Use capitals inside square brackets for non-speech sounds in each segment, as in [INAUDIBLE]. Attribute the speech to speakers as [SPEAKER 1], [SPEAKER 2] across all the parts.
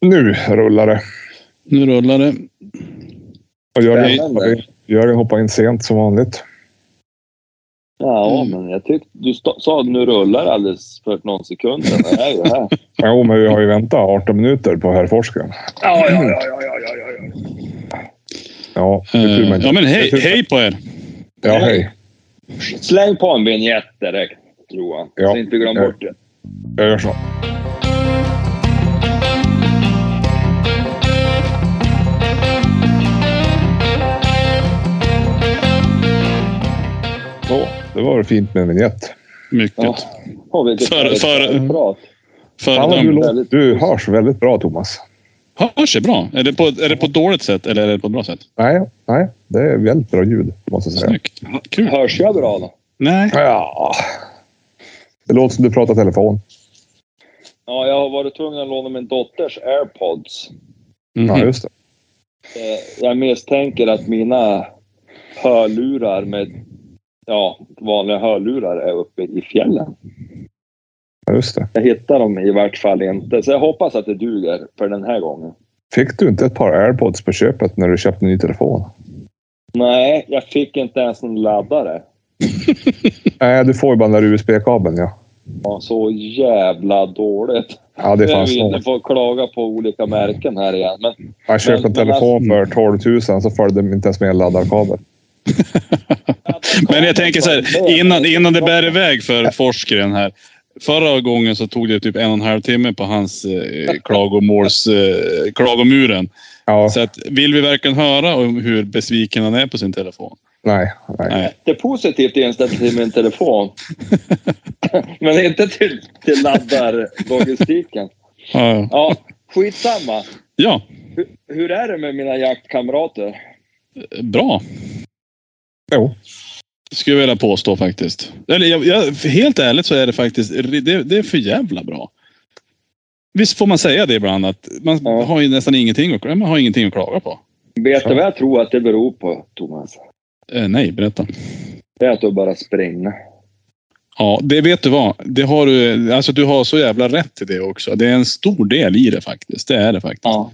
[SPEAKER 1] Nu rullar det.
[SPEAKER 2] Nu rullar det.
[SPEAKER 1] Och Jörgen,
[SPEAKER 3] Spännande.
[SPEAKER 1] hoppar in- Jörgen hoppar in sent som vanligt.
[SPEAKER 3] Ja,
[SPEAKER 2] Mm.
[SPEAKER 3] men jag tyckte du sa att nu rullar alldeles för någon sekund sedan. Det är ju här. [LAUGHS]
[SPEAKER 1] Jo, men vi har ju väntat 18 minuter på herr forskaren.
[SPEAKER 3] Ja, ja, ja, ja, ja, ja, ja.
[SPEAKER 1] Ja, inte-
[SPEAKER 2] ja, men hej, hej på er.
[SPEAKER 1] Ja, hej.
[SPEAKER 3] Släng på en vignett direkt, Johan.
[SPEAKER 1] Ja.
[SPEAKER 3] Så inte glöm bort det.
[SPEAKER 1] Jag gör så. Så, det var fint med en vignett.
[SPEAKER 2] Mycket.
[SPEAKER 3] Ja. Har vi
[SPEAKER 2] För-
[SPEAKER 3] för,
[SPEAKER 2] för-
[SPEAKER 3] Bra.
[SPEAKER 1] Fan, vad du, låter, du hörs väldigt bra, Thomas.
[SPEAKER 2] Hörs det bra? Är det, på, är det på ett dåligt sätt eller är det på ett bra sätt?
[SPEAKER 1] Nej, nej, det är väldigt bra ljud, måste jag säga.
[SPEAKER 2] Snyggt. Kul.
[SPEAKER 3] Hörs jag bra då?
[SPEAKER 2] Nej.
[SPEAKER 1] Ja. Det låter som du pratar telefon.
[SPEAKER 3] Ja, jag har varit tvungen att låna min dotters airpods.
[SPEAKER 1] Ja,
[SPEAKER 2] Mhm.
[SPEAKER 1] just det.
[SPEAKER 3] Eh, Jag misstänker att mina hörlurar med ja, vanliga hörlurar är uppe i fjällen.
[SPEAKER 1] Ja, just det.
[SPEAKER 3] Jag hittar dem i vart fall inte, så jag hoppas att det duger för den här gången.
[SPEAKER 1] Fick du inte ett par airpods på köpet när du köpte en ny telefon?
[SPEAKER 3] Nej, jag fick inte ens en laddare. [LAUGHS]
[SPEAKER 1] Nej, du får ju bara den där USB-kabeln, ja.
[SPEAKER 3] Ja, så jävla dåligt.
[SPEAKER 1] Ja, det är
[SPEAKER 3] Jag
[SPEAKER 1] fan
[SPEAKER 3] vill inte
[SPEAKER 1] så.
[SPEAKER 3] få klaga på olika märken här igen. Men
[SPEAKER 1] Jag köpte en telefon för 12 000 så följde de inte ens med en laddarkabel. [LAUGHS]
[SPEAKER 2] Men jag tänker så här, innan, innan det bär iväg för forskaren här. Förra gången så tog det typ en och en halv timme på hans eh, klagomåls, eh, klagomuren.
[SPEAKER 1] Ja,
[SPEAKER 2] Så att, vill vi verkligen höra om hur besviken han är på sin telefon?
[SPEAKER 1] nej, nej.
[SPEAKER 2] Nej.
[SPEAKER 3] Det är positivt inställt till min telefon. [LAUGHS] Men inte till, till laddarlogistiken.
[SPEAKER 2] Ja,
[SPEAKER 3] Ja, skitsamma.
[SPEAKER 2] ja
[SPEAKER 3] Hur, hur är det med mina jaktkamrater?
[SPEAKER 2] bra.
[SPEAKER 1] Jo,
[SPEAKER 2] Skulle jag vilja påstå faktiskt. Eller jag, jag, helt ärligt så är det faktiskt, det, det är för jävla bra. Visst får man säga det ibland att man
[SPEAKER 3] Ja.
[SPEAKER 2] har ju nästan ingenting att, man har ingenting att klaga på.
[SPEAKER 3] Vet du vad jag tror att det beror på, Thomas?
[SPEAKER 2] Eh, nej, berätta.
[SPEAKER 3] Det är att du bara springer.
[SPEAKER 2] Ja, det vet du vad. Det har du, alltså du har så jävla rätt i det också. Det är en stor del i det faktiskt. Det är det faktiskt.
[SPEAKER 3] Ja.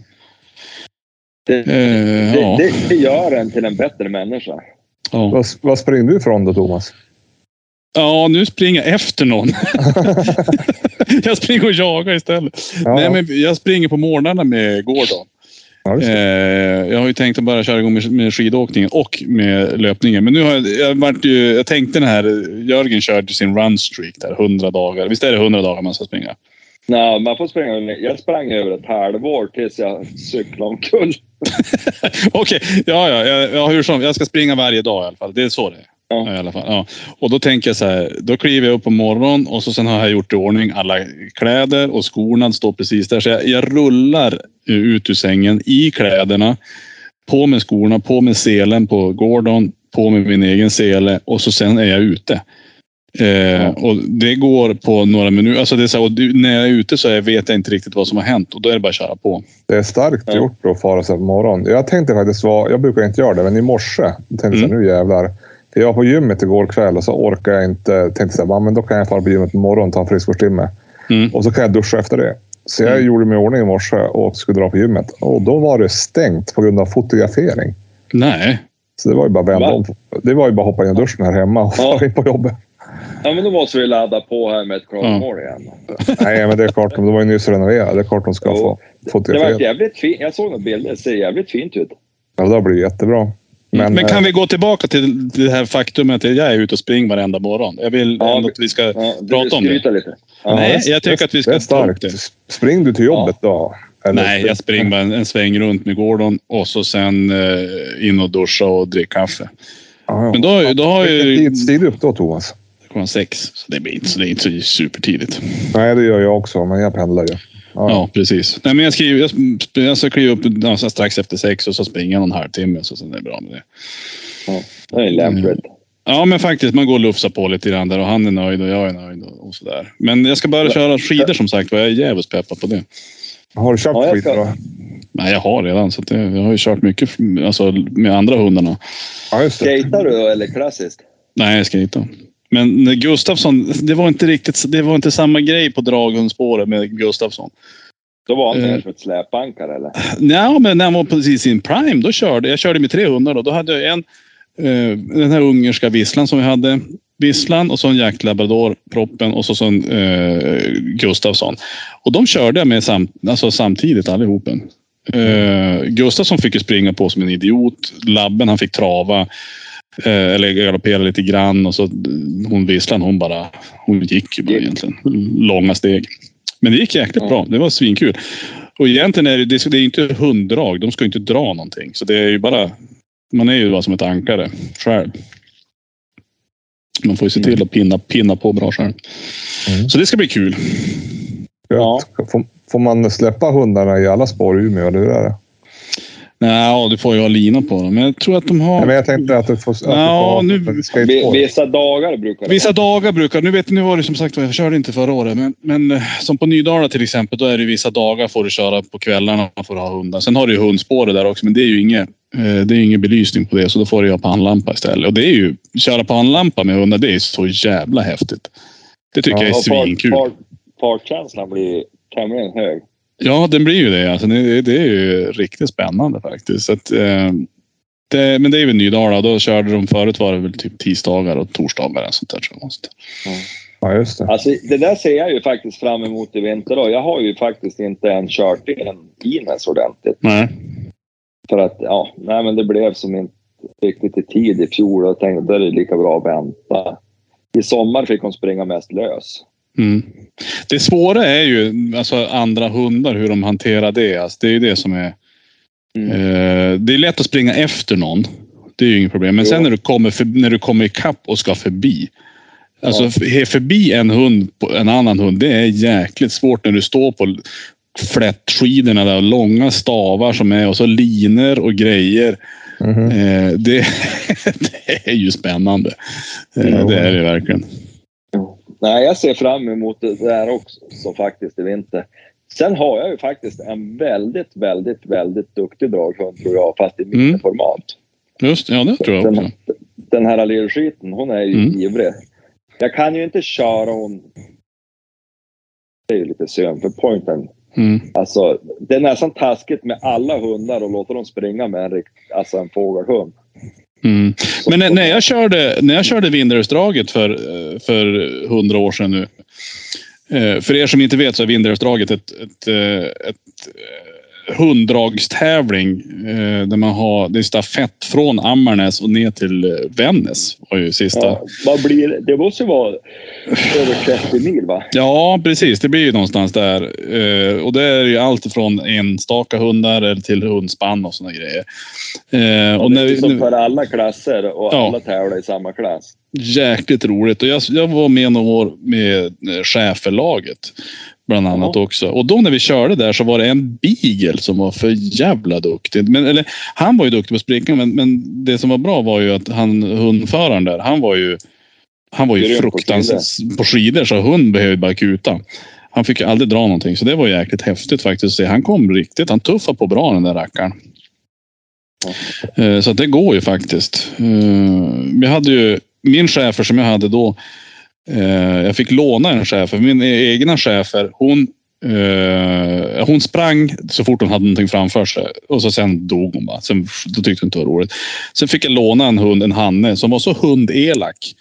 [SPEAKER 3] Det,
[SPEAKER 2] Eh,
[SPEAKER 3] det,
[SPEAKER 2] ja.
[SPEAKER 3] det, det gör en till en bättre människa.
[SPEAKER 2] Ja.
[SPEAKER 1] vad, vad springer du ifrån då, Thomas?
[SPEAKER 2] ja, nu springer jag efter någon. [LAUGHS] jag springer och jagar istället.
[SPEAKER 1] Ja,
[SPEAKER 2] Nej, men jag springer på morgnarna med Gordon.
[SPEAKER 1] Ja,
[SPEAKER 2] Eh, jag har ju tänkt att bara köra igång med, med skidåkningen och med löpningen. Men nu har jag, jag, varit ju, jag tänkte den här, Jörgen körde sin runstreak där, 100 dagar. Visst är det 100 dagar man ska springa?
[SPEAKER 3] Nej, man får springa. Jag sprang över ett halvår tills jag cyklade omkull. [LAUGHS]
[SPEAKER 2] Okej, ja, ja, ja, ja, hur som. Jag ska springa varje dag i alla fall. Det är så det är.
[SPEAKER 3] Ja.
[SPEAKER 2] I alla fall. Ja. Och då tänker jag så här, då kliver jag upp på morgonen och så sen har jag gjort i ordning alla kläder och skorna står precis där. Så jag, jag rullar ut ur sängen i kläderna, på med skorna, på med selen på Gordon, på med min egen sele och så sen är jag ute. Eh, och det går på några minuter. Alltså det är så här, och du- när jag är ute så vet jag inte riktigt vad som har hänt och då är det bara att köra på.
[SPEAKER 1] Det är starkt
[SPEAKER 3] Ja.
[SPEAKER 1] gjort att fara sig på morgonen. Jag tänkte faktiskt vara, jag brukar inte göra det, men i morse tänkte jag
[SPEAKER 2] Mm.
[SPEAKER 1] nu jävlar. Jag var på gymmet igår kväll och så orkar jag inte. Tänkte så här, "Ja, men då kan jag fara på gymmet på morgonen och ta en friskvårdstimme.
[SPEAKER 2] Mm.
[SPEAKER 1] Och så kan jag duscha efter det. Så jag
[SPEAKER 2] Mm.
[SPEAKER 1] gjorde mig i ordning i morse och skulle dra på gymmet. Och då var det stängt på grund av fotografering.
[SPEAKER 2] Nej,
[SPEAKER 1] Så det var ju bara att vända om. Det var ju bara att hoppa in i duschen här hemma och
[SPEAKER 3] Ja. [LAUGHS]
[SPEAKER 1] fara in på jobbet.
[SPEAKER 3] Ja, men då måste vi ladda på här med ett klagomål igen.
[SPEAKER 1] Nej, men det är klart. De var ju nyss renoverade. Det är klart de ska
[SPEAKER 3] Jo.
[SPEAKER 1] få
[SPEAKER 3] Det var
[SPEAKER 1] fotografera.
[SPEAKER 3] jävligt fint. Jag såg några bilder. Det ser jävligt fint ut.
[SPEAKER 1] Ja, det blir jättebra.
[SPEAKER 2] Men,
[SPEAKER 1] Men,
[SPEAKER 2] kan
[SPEAKER 1] eh,
[SPEAKER 2] vi gå tillbaka till det här faktumet att jag är ute och springer varenda morgon. Jag vill
[SPEAKER 3] Ja,
[SPEAKER 2] ändå att vi ska
[SPEAKER 3] Ja,
[SPEAKER 2] prata om det.
[SPEAKER 3] skryta lite. Ja.
[SPEAKER 2] Nej, jag tycker att vi
[SPEAKER 1] det
[SPEAKER 2] ska
[SPEAKER 1] är
[SPEAKER 2] ta upp
[SPEAKER 1] starkt.
[SPEAKER 2] det.
[SPEAKER 1] Spring du till jobbet då? Eller
[SPEAKER 2] Nej, jag springer bara en, en sväng runt med Gordon och så sen eh, in och duscha och dricka kaffe.
[SPEAKER 1] Ja, ja.
[SPEAKER 2] Men då, då har
[SPEAKER 1] Vilken
[SPEAKER 2] ju...
[SPEAKER 1] tid stiger du upp då, Thomas?
[SPEAKER 2] Klockan sex. Så det blir inte så, det är inte så supertidigt.
[SPEAKER 1] Nej, det gör jag också, men jag pendlar ju. Ja,
[SPEAKER 2] Ja, precis. Nej, men jag, skriver, jag, jag ska kliva upp ja, så strax efter sex och så springer jag någon halvtimme så sen är det bra med det.
[SPEAKER 3] Det är lämpligt.
[SPEAKER 2] Ja, men faktiskt. Man går och lufsar på lite grann där och han är nöjd och jag är nöjd och, och sådär. Men jag ska bara köra skidor som sagt och jag är jävligt peppad på det.
[SPEAKER 1] Har du köpt
[SPEAKER 3] Ja, ska-
[SPEAKER 1] då?
[SPEAKER 2] Nej, jag har redan. Så det, jag har ju kört mycket alltså, med andra hundarna.
[SPEAKER 1] Ja, just det.
[SPEAKER 3] Skatar du då, eller klassiskt?
[SPEAKER 2] Nej, jag inte. Men Gustafsson, det var inte riktigt, det var inte samma grej på draghundspåret med Gustafsson.
[SPEAKER 3] Då var han
[SPEAKER 2] Eh.
[SPEAKER 3] mer som ett släpankare eller?
[SPEAKER 2] Nej, men när han var precis i sin prime, då körde jag körde med tre hundar. Då, då hade jag en, eh, den här ungerska visslan som vi hade. Visslan och så en Jack Labrador, proppen och så, så en eh, Gustafsson. Och de körde jag med sam, alltså samtidigt allihopen. Eh, Gustafsson fick ju springa på som en idiot. Labben han fick trava. Eh, eller galoppera lite grann. Och så hon visslan hon bara, hon gick ju bara egentligen. Långa steg. Men det gick jäkligt
[SPEAKER 3] Ja.
[SPEAKER 2] bra. Det var svinkul. Och egentligen är det, det, det är inte hunddrag. De ska inte dra någonting. Så det är ju bara, man är ju bara som ett ankare själv. Man får ju se till att pinna, pinna på bra själv.
[SPEAKER 1] Mm.
[SPEAKER 2] Så det ska bli kul.
[SPEAKER 3] Ja.
[SPEAKER 1] Får, får man släppa hundarna i alla spår i Umeå? eller Hur är det?
[SPEAKER 2] Nej, du får ju ha lina på dem. Men jag tror att de har...
[SPEAKER 1] Ja, men jag tänkte att du får... Att du
[SPEAKER 2] Ja,
[SPEAKER 1] får
[SPEAKER 2] nu-
[SPEAKER 1] ett
[SPEAKER 3] Vi-
[SPEAKER 1] skateboard.
[SPEAKER 3] Vissa dagar brukar det
[SPEAKER 2] Vissa dagar brukar, nu vet ni, nu var det som sagt jag körde inte förra året, men, men eh, som på Nydala till exempel, då är det vissa dagar får du köra på kvällarna och får ha hundar. Sen har du ju hundspåret där också, men det är ju inget, eh, det är ingen belysning på det, så då får du ha pannlampa istället. Och det är ju, köra pannlampa med hundar, det är så jävla häftigt. Det tycker
[SPEAKER 1] Ja,
[SPEAKER 2] jag är svinkul.
[SPEAKER 3] fart- Fartkänslan blir tämligen hög.
[SPEAKER 2] Ja, den blir ju det. Alltså, det, det är ju riktigt spännande faktiskt. Så att, eh, det, men det är väl Nydala. Då körde de förut var det väl typ tisdagar och torsdagar. Och sånt där, tror jag.
[SPEAKER 1] Ja, just det.
[SPEAKER 3] Alltså, det där ser jag ju faktiskt fram emot i vinter. Då. Jag har ju faktiskt inte än kört in Ines ordentligt.
[SPEAKER 2] Nej.
[SPEAKER 3] För att, ja, nej men det blev som inte riktigt i tid i fjol och jag tänkte är det lika bra att vänta. I sommar fick hon springa mest lös.
[SPEAKER 2] Mm. Det svåra är ju alltså andra hundar, hur de hanterar det. Alltså, det är ju det som är...
[SPEAKER 3] Mm.
[SPEAKER 2] Eh, det är lätt att springa efter någon. Det är ju inget problem. Men
[SPEAKER 3] Jo.
[SPEAKER 2] sen när du kommer, för, när du kommer ikapp och ska förbi. Alltså
[SPEAKER 3] Ja.
[SPEAKER 2] f- förbi en hund på en annan hund. Det är jäkligt svårt när du står på flättskidorna där. Långa stavar som är och så liner och grejer.
[SPEAKER 1] Mhm.
[SPEAKER 2] Eh, det, [LAUGHS] det är ju spännande. Eh, det är det verkligen.
[SPEAKER 3] Nej, jag ser fram emot det där också så faktiskt i vinter. Sen har jag ju faktiskt en väldigt, väldigt, väldigt duktig draghund tror jag, fast i
[SPEAKER 2] Mm.
[SPEAKER 3] mikroformat.
[SPEAKER 2] Just ja, det tror jag också.
[SPEAKER 3] Den, den här lillskiten, hon är ju
[SPEAKER 2] Mm.
[SPEAKER 3] ivrig. Jag kan ju inte köra hon... Det är ju lite synd för pointen.
[SPEAKER 2] Mm.
[SPEAKER 3] Alltså, det är nästan taskigt med alla hundar och låta dem springa med en, rikt, alltså en fågelhund.
[SPEAKER 2] Mm. Men när, när jag körde, när jag körde Vindelälvsdraget för, eh, för hundra år sedan nu. Eh, för er som inte vet så är Vindelälvsdraget ett, ett, eh, ett eh, hunddragstävling eh, där man har det är stafett från Ammarnäs och ner till eh, Vännäs. var ju sista.
[SPEAKER 3] Ja, vad blir det? Det måste ju vara över 30 mil va?
[SPEAKER 2] Ja, precis. Det blir ju någonstans där. Eh, och det är ju allt från enstaka hundar till hundspann och såna grejer. Eh,
[SPEAKER 3] Och
[SPEAKER 2] och
[SPEAKER 3] det
[SPEAKER 2] när,
[SPEAKER 3] är som
[SPEAKER 2] när,
[SPEAKER 3] för alla klasser och
[SPEAKER 2] Ja.
[SPEAKER 3] alla tävlar i samma klass.
[SPEAKER 2] jäkligt roligt. Och jag, jag var med några år med eh, schäferlaget. Bland annat
[SPEAKER 3] Jaha.
[SPEAKER 2] också. Och då när vi körde där så var det en beagle som var för jävla duktig. Men, eller, han var ju duktig på springa men, men det som var bra var ju att han hundföraren där, han var ju han var ju fruktansvärt på skidor så hund behövde bara kuta. Han fick aldrig dra någonting så det var jäkligt häftigt faktiskt. Han kom riktigt, han tuffade på bra den där rackaren. Eh, Så det går ju faktiskt. Eh, Vi hade ju min chefer som jag hade då. Eh, Jag fick låna en chefer. Min e- egna chefer, hon eh, hon sprang så fort hon hade någonting framför sig och så sen dog hon bara. Sen, då tyckte hon inte det var roligt. Sen fick jag låna en hund, en hanne, som var så hundelak.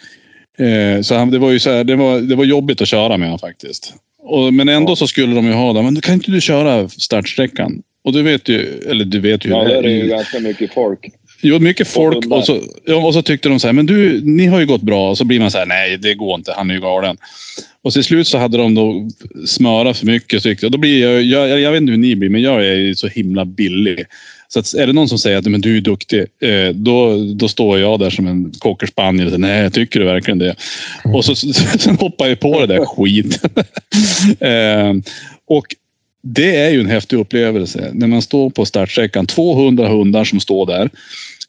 [SPEAKER 2] Eh, så han, det var ju så här, det var, det var jobbigt att köra med honom faktiskt. Och, men ändå så skulle de ju ha det. Men kan inte du köra startsträckan? Och du vet ju, eller du vet ju
[SPEAKER 3] Ja, där är det ju ganska mycket folk.
[SPEAKER 2] Jo, mycket folk. Och så, och så tyckte de så här, men du, ni har ju gått bra. Och så blir man så här, nej det går inte, han är ju galen. Och till slut så hade de då smörat för mycket. Så och då blir jag, jag, jag vet inte hur ni blir, men jag är ju så himla billig. Så att, är det någon som säger att men du är duktig, eh, då, då står jag där som en cockerspaniel nej, tycker du verkligen det? Och så, [LAUGHS] sen hoppar jag på det där skit. [LAUGHS] eh, och det är ju en häftig upplevelse när man står på startsträckan. 200 hundar som står där.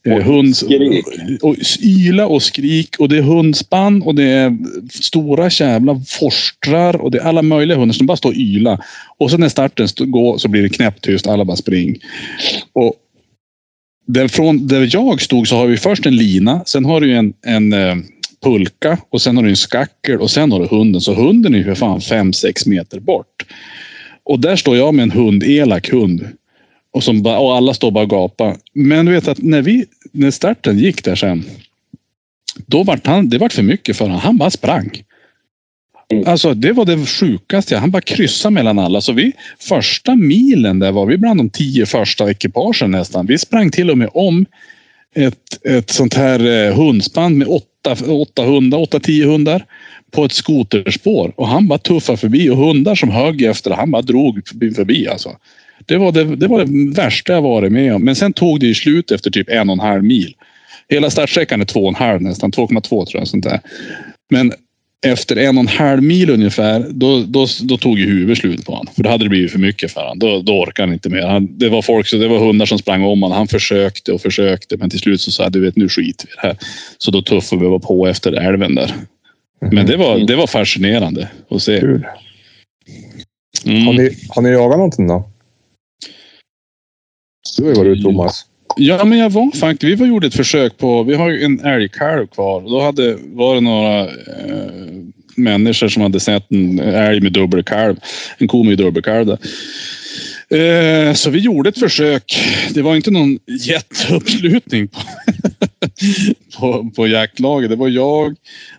[SPEAKER 2] Eh,
[SPEAKER 3] Och
[SPEAKER 2] hund,
[SPEAKER 3] skrik.
[SPEAKER 2] och yla och skrik och det är hundspann och det är stora jävla forstrar och det är alla möjliga hundar som bara står och yla. Och så när starten går så blir det knäpptyst. Alla bara spring. Och där, från där jag stod så har vi först en lina. Sen har du en, en eh, pulka och sen har du en skackel och sen har du hunden. Så hunden är ju för fan 5-6 meter bort. Och där står jag med en hund, elak hund. Och, som bara, och alla står bara och gapar. Men du vet att när, vi, när starten gick där sen. Då vart han, det vart för mycket för honom. Han bara sprang.
[SPEAKER 3] Mm.
[SPEAKER 2] Alltså det var det sjukaste. Han bara kryssade mellan alla. Så vi, första milen där var vi bland de tio första ekipagen nästan. Vi sprang till och med om ett, ett sånt här eh, hundspann med åtta, åtta hundar, åtta, tio hundar på ett skoterspår. Och han bara tuffade förbi och hundar som högg efter, han bara drog förbi. förbi alltså. Det var det, det var det värsta jag varit med om. Men sen tog det ju slut efter typ en och en halv mil. Hela startsträckan är två och en halv nästan, 2,2 tror jag. Sånt där. Men efter en och en halv mil ungefär, då, då, då tog ju huvudet slut på honom. För då hade det blivit för mycket för honom. Då, då orkade han inte mer. Han, det var folk, så det var hundar som sprang om honom. Han försökte och försökte, men till slut så sa jag, du vet nu skiter vi i det här. Så då tuffade vi var på efter älven där. Men det var, det var fascinerande att se.
[SPEAKER 1] Kul. Har,
[SPEAKER 2] Mm.
[SPEAKER 1] ni, har ni jagat någonting då? Du har ju varit ute Thomas.
[SPEAKER 2] Ja, men jag var faktiskt. Vi var gjorde ett försök på. Vi har ju en älgkalv kvar. Då hade var det några eh, människor som hade sett en älg med dubbelkalv. En ko med dubbelkalv. där. Eh, så vi gjorde ett försök. Det var inte någon jätteuppslutning [LAUGHS] på, på, jaktlaget. Det var jag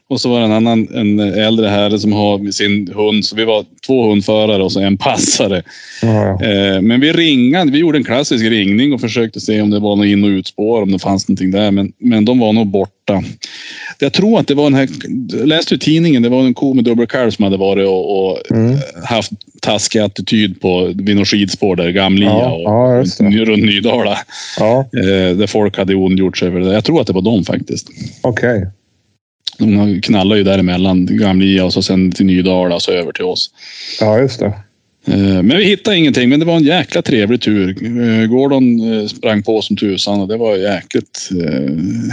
[SPEAKER 2] och så var det en annan en äldre herre som har sin hund. Så vi var två hundförare och så en passare. Eh, Men vi ringade. Vi gjorde en klassisk ringning och försökte se om det var något in och utspår, om det fanns någonting där. Men, men de var nog borta. Jag tror att det var den här, jag läste i tidningen, det var en ko med dubbelkalv som hade varit och, och
[SPEAKER 1] Mm.
[SPEAKER 2] haft taskig attityd på vid något skidspår där, Gamlia
[SPEAKER 1] Ja,
[SPEAKER 2] och
[SPEAKER 1] ja,
[SPEAKER 2] runt, Nydala.
[SPEAKER 1] ja
[SPEAKER 2] Eh, där folk hade ondgjort sig över det. Jag tror att det var dem faktiskt.
[SPEAKER 1] Okej.
[SPEAKER 2] De knallade ju däremellan, Gamlia och så sen till Nydala och så över till oss.
[SPEAKER 1] Ja, just det.
[SPEAKER 2] Eh, Men vi hittade ingenting, men det var en jäkla trevlig tur. Eh, Gordon eh, sprang på som tusan och det var jäkligt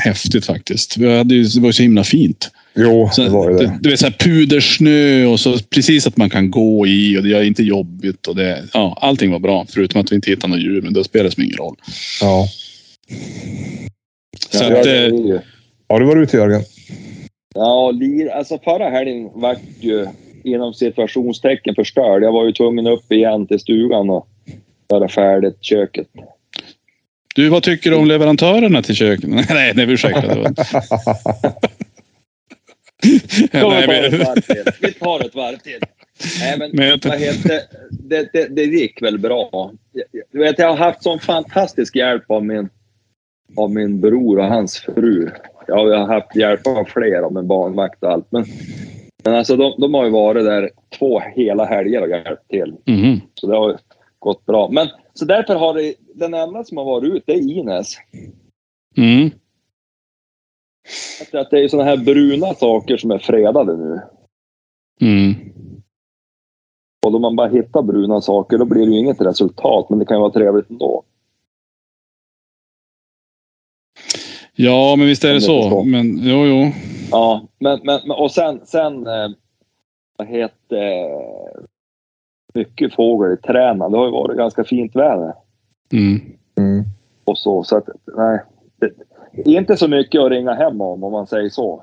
[SPEAKER 2] häftigt faktiskt. Vi hade ju, det var så himla fint.
[SPEAKER 1] Jo,
[SPEAKER 2] Så,
[SPEAKER 1] det var ju det.
[SPEAKER 2] du vet, så här pudersnö och så precis att man kan gå i och det är inte jobbigt. Och det, ja, allting var bra, förutom att vi inte hittade några djur, men det spelar som ingen roll.
[SPEAKER 1] Ja.
[SPEAKER 2] Så
[SPEAKER 3] Ja,
[SPEAKER 2] att,
[SPEAKER 3] det
[SPEAKER 2] eh,
[SPEAKER 1] Har du varit ute Jörgen?
[SPEAKER 3] Ja, lir, alltså förra helgen vart ju inom situationstecken förstörd. Jag var ju tvungen upp igen till stugan och göra färdigt köket.
[SPEAKER 2] du, vad tycker du om leverantörerna till köket? [LAUGHS] nej, [LAUGHS] nej, ursäkta. Det var... Nej,
[SPEAKER 3] vi, tar ett
[SPEAKER 2] men,
[SPEAKER 3] varv till. vi tar ett varv till. Nej, men,
[SPEAKER 2] Men jag-
[SPEAKER 3] heter, det, det, det gick väl bra. Du vet, jag har haft sån fantastisk hjälp av min, av min bror och hans fru. Ja, jag har haft hjälp av fler, av en barnvakt och allt. Men, men alltså, de, de har ju varit där två hela helger och hjälpt till.
[SPEAKER 2] Mhm.
[SPEAKER 3] Så det har gått bra. Men så därför har det, den enda som har varit ute, det är Ines.
[SPEAKER 2] Mm.
[SPEAKER 3] Att- det är såna här bruna saker som är fredade nu.
[SPEAKER 2] Mm.
[SPEAKER 3] Och då man bara hittar bruna saker, då blir det ju inget resultat. Men det kan ju vara trevligt ändå.
[SPEAKER 2] Ja, men visst är det så.
[SPEAKER 3] förstår.
[SPEAKER 2] Men jo, jo.
[SPEAKER 3] Ja, men, men och sen, sen eh, vad heter eh, mycket fågel i träna. Det har ju varit ganska fint väder
[SPEAKER 2] Mm.
[SPEAKER 1] Mm.
[SPEAKER 3] och så. Så att, nej. Det, det är inte så mycket att ringa hem om, om man säger så.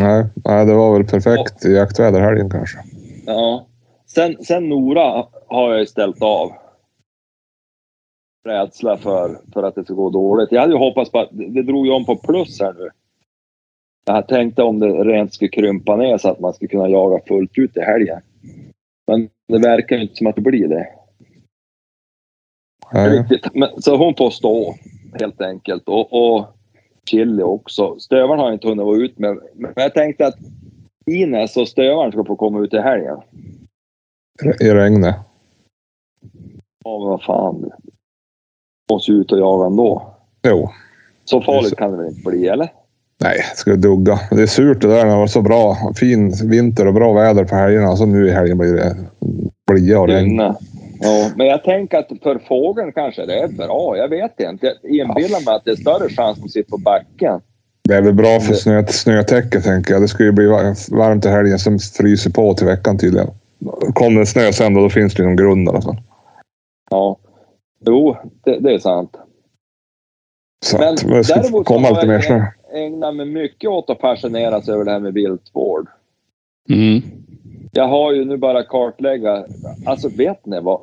[SPEAKER 1] Nej, nej, det var väl perfekt i jaktväder helgen kanske.
[SPEAKER 3] Ja. Sen, sen Nora har jag ju ställt av. Rädsla för, för att det ska gå dåligt. Jag hade ju hoppats på att det drog ju om på plus här nu. Jag tänkte om det rent skulle krympa ner så att man skulle kunna jaga fullt ut i helgen. Men det verkar ju inte som att det blir det.
[SPEAKER 1] Nej.
[SPEAKER 3] Riktigt. Men, så hon får stå helt enkelt. Och, och Chili också. Stövaren har jag inte hunnit vara ut med. Men jag tänkte att Ines och stövaren ska få komma ut i helgen.
[SPEAKER 1] I regnet.
[SPEAKER 3] Ja, men vad fan. Måste ju ut och jaga ändå.
[SPEAKER 1] Jo.
[SPEAKER 3] Så farligt
[SPEAKER 1] så.
[SPEAKER 3] kan det väl inte bli, eller?
[SPEAKER 1] Nej, ska det dugga. Det är surt det där när det var så bra. Fin vinter och bra väder på helgerna. Så nu i helgen blir det blia och regn.
[SPEAKER 3] Ja, men jag tänker att för fågeln kanske det är bra. Jag vet inte. Jag inbillar mig att det är större chans att sitta på backen.
[SPEAKER 1] Det är väl bra för snö, snötäcke tänker jag. Det ska ju bli var- varmt i helgen. Sen fryser på till veckan tydligen. Kommer det snö sen då, då finns det någon grund i alla fall.
[SPEAKER 3] Ja. Jo, det, det är sant.
[SPEAKER 1] Så
[SPEAKER 3] Men
[SPEAKER 1] att ska
[SPEAKER 3] däremot
[SPEAKER 1] komma lite
[SPEAKER 3] jag-
[SPEAKER 1] mer snö.
[SPEAKER 3] Ägnar mig mycket åt att passioneras över det här med viltvård.
[SPEAKER 2] Mm.
[SPEAKER 3] Jag har ju nu bara kartlägga. Alltså vet ni vad?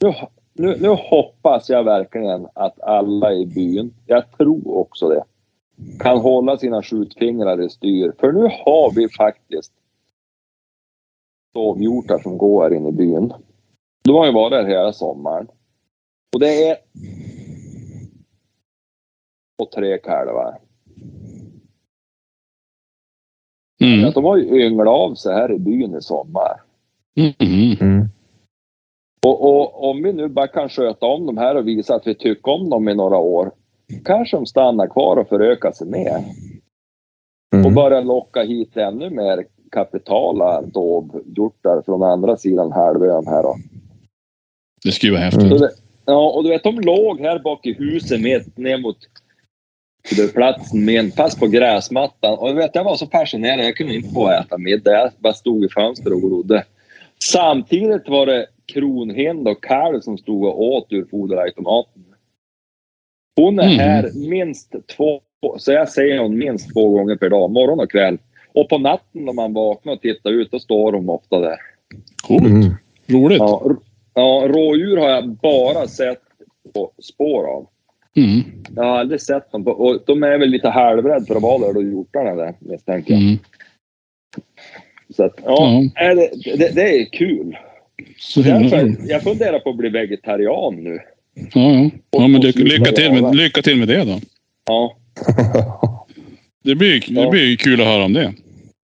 [SPEAKER 3] Nu, nu, nu hoppas jag verkligen att alla i byn, jag tror också det, kan hålla sina skjutfingrar i styr. För nu har vi faktiskt dovhjortar som går här inne i byn. De har ju varit där hela sommaren. Och det är... Och tre kalvar.
[SPEAKER 2] Mm.
[SPEAKER 3] De har ju ynglat av sig här i byn i sommar.
[SPEAKER 2] Mm. Mm.
[SPEAKER 3] Och, och om vi nu bara kan sköta om de här och visa att vi tycker om dem i några år. Kanske de stannar kvar och förökar sig mer. Och
[SPEAKER 1] Mm.
[SPEAKER 3] börjar locka hit ännu mer kapitala dovhjortar från andra sidan halvön här då.
[SPEAKER 2] Det skulle vara häftigt.
[SPEAKER 1] Mm.
[SPEAKER 3] Ja, och du vet, de låg här bak i huset med, ner mot platsen med en fast på gräsmattan. Och du vet, jag var så fascinerad. Jag kunde inte få äta middag. Jag bara stod i fönstret och glodde. Samtidigt var det kronhind och kalv som stod och åt ur foderautomaten. Hon är
[SPEAKER 2] Mhm.
[SPEAKER 3] här minst två, så jag säger hon minst två gånger per dag, morgon och kväll. Och på natten när man vaknar och tittar ut, då står hon ofta där.
[SPEAKER 2] Coolt.
[SPEAKER 1] Mm.
[SPEAKER 2] Roligt.
[SPEAKER 3] Ja, ja, rådjur har jag bara sett på spår av.
[SPEAKER 2] Mm.
[SPEAKER 3] Jag har aldrig sett dem. På, och de är väl lite halvrädda för att vara där, då hjortarna där, misstänker jag.
[SPEAKER 2] Mm.
[SPEAKER 3] Så att, ja,
[SPEAKER 2] Ja,
[SPEAKER 3] är det, det, det är kul.
[SPEAKER 2] så
[SPEAKER 3] Därför, jag funderar på att bli vegetarian nu.
[SPEAKER 2] Ja, ja. ja men lycka, lycka, till med, lycka till med det då.
[SPEAKER 3] Ja,
[SPEAKER 2] Det blir, det
[SPEAKER 3] Ja.
[SPEAKER 2] blir kul att höra om det.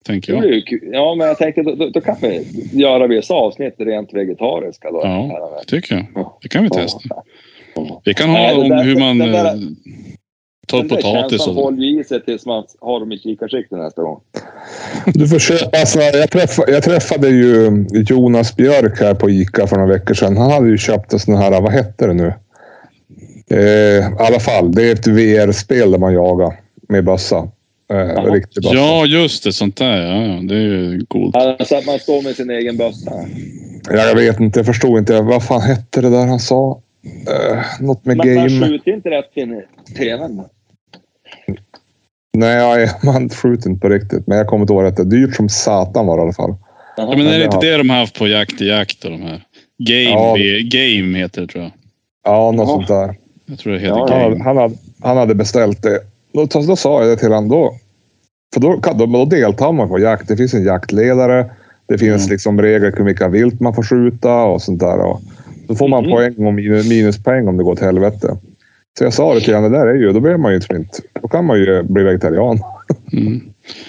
[SPEAKER 2] Tänker
[SPEAKER 3] det
[SPEAKER 2] jag.
[SPEAKER 3] Ja, men jag tänkte då, då, då kan vi göra vissa avsnitt rent vegetariska. Då,
[SPEAKER 2] Ja. Tycker jag. Det kan vi testa. Vi kan ha
[SPEAKER 3] Nej, det
[SPEAKER 2] om
[SPEAKER 3] där-
[SPEAKER 2] hur man
[SPEAKER 3] den där-
[SPEAKER 2] eh, tar
[SPEAKER 3] Den
[SPEAKER 2] potatis och
[SPEAKER 3] håller i sig tills man har dem i kikarsikte nästa gång.
[SPEAKER 1] Du får köpa här- jag, träffade, jag träffade ju Jonas Björk här på Ica för några veckor sedan. Han hade ju köpt en sån här, vad hette det nu? Eh, I alla fall, det är ett VR-spel där man jagar med bössa.
[SPEAKER 3] Jaha.
[SPEAKER 1] riktig bössa.
[SPEAKER 2] Ja, just det. Sånt där. Ja, ja. Det är ju coolt.
[SPEAKER 3] Alltså att man står med sin egen bössa.
[SPEAKER 1] Ja, jag vet inte, jag förstod inte. Vad fan hette det där han sa? Eh, något med
[SPEAKER 3] Man, man
[SPEAKER 1] game.
[SPEAKER 3] skjuter inte rätt in i tvn.
[SPEAKER 1] Nej, [LAUGHS] man skjuter inte på riktigt. Men jag kommer inte ihåg rätt. Det är dyrt som satan var det i alla fall.
[SPEAKER 2] Ja, men är det inte
[SPEAKER 1] har-
[SPEAKER 2] det de har haft på Jakt i jakt och de här? Game,
[SPEAKER 1] Ja.
[SPEAKER 2] Game heter det tror jag.
[SPEAKER 1] Ja, något
[SPEAKER 3] Ja.
[SPEAKER 1] sånt där.
[SPEAKER 2] Jag tror det heter
[SPEAKER 3] Ja,
[SPEAKER 2] game.
[SPEAKER 1] han, hade, han hade beställt det. Då, då sa jag det till honom. Då, för då, då, då deltar man på jakt. Det finns en jaktledare. Det finns
[SPEAKER 2] Mm.
[SPEAKER 1] liksom regler för vilka vilt man får skjuta och sånt där. Och då får man
[SPEAKER 3] Mhm.
[SPEAKER 1] poäng och minus, minuspoäng om det går till helvete. Så jag sa det till honom. Det där är ju, då blir man ju inte... Då kan man ju bli vegetarian. [LAUGHS]
[SPEAKER 2] Mm.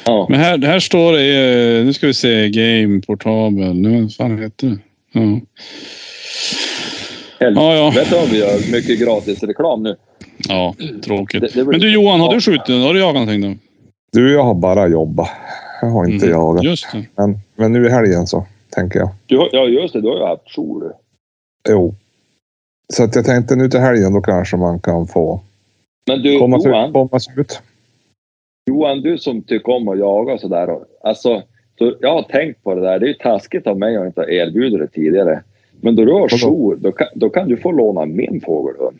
[SPEAKER 3] Ja.
[SPEAKER 2] Men här, här står det, eh, nu ska vi se, game portabel. Nu, vad fan heter det? Ja,
[SPEAKER 3] Helvete.
[SPEAKER 2] ja. ja.
[SPEAKER 3] Vi gör? Mycket gratis reklam nu.
[SPEAKER 2] ja tråkigt.
[SPEAKER 3] Det- det
[SPEAKER 2] Men du Johan, har du skjutit? Har du jagat någonting då?
[SPEAKER 1] Du, jag har bara jobbat. Jag har inte
[SPEAKER 2] Mm.
[SPEAKER 1] jagat.
[SPEAKER 2] Just det.
[SPEAKER 1] Men, men nu i helgen så tänker jag.
[SPEAKER 3] Du ja, just det. Du har ju haft jour.
[SPEAKER 1] Jo. Så att jag tänkte nu till helgen då kanske man kan få
[SPEAKER 3] Men du,
[SPEAKER 1] komma,
[SPEAKER 3] Johan,
[SPEAKER 1] komma ut.
[SPEAKER 3] Johan, du som tycker om att jaga och sådär. Alltså, så jag har tänkt på det där. Det är ju taskigt av mig att inte ha erbjudit det tidigare. Men då du har jour, då kan, då kan du få låna min fågelhund.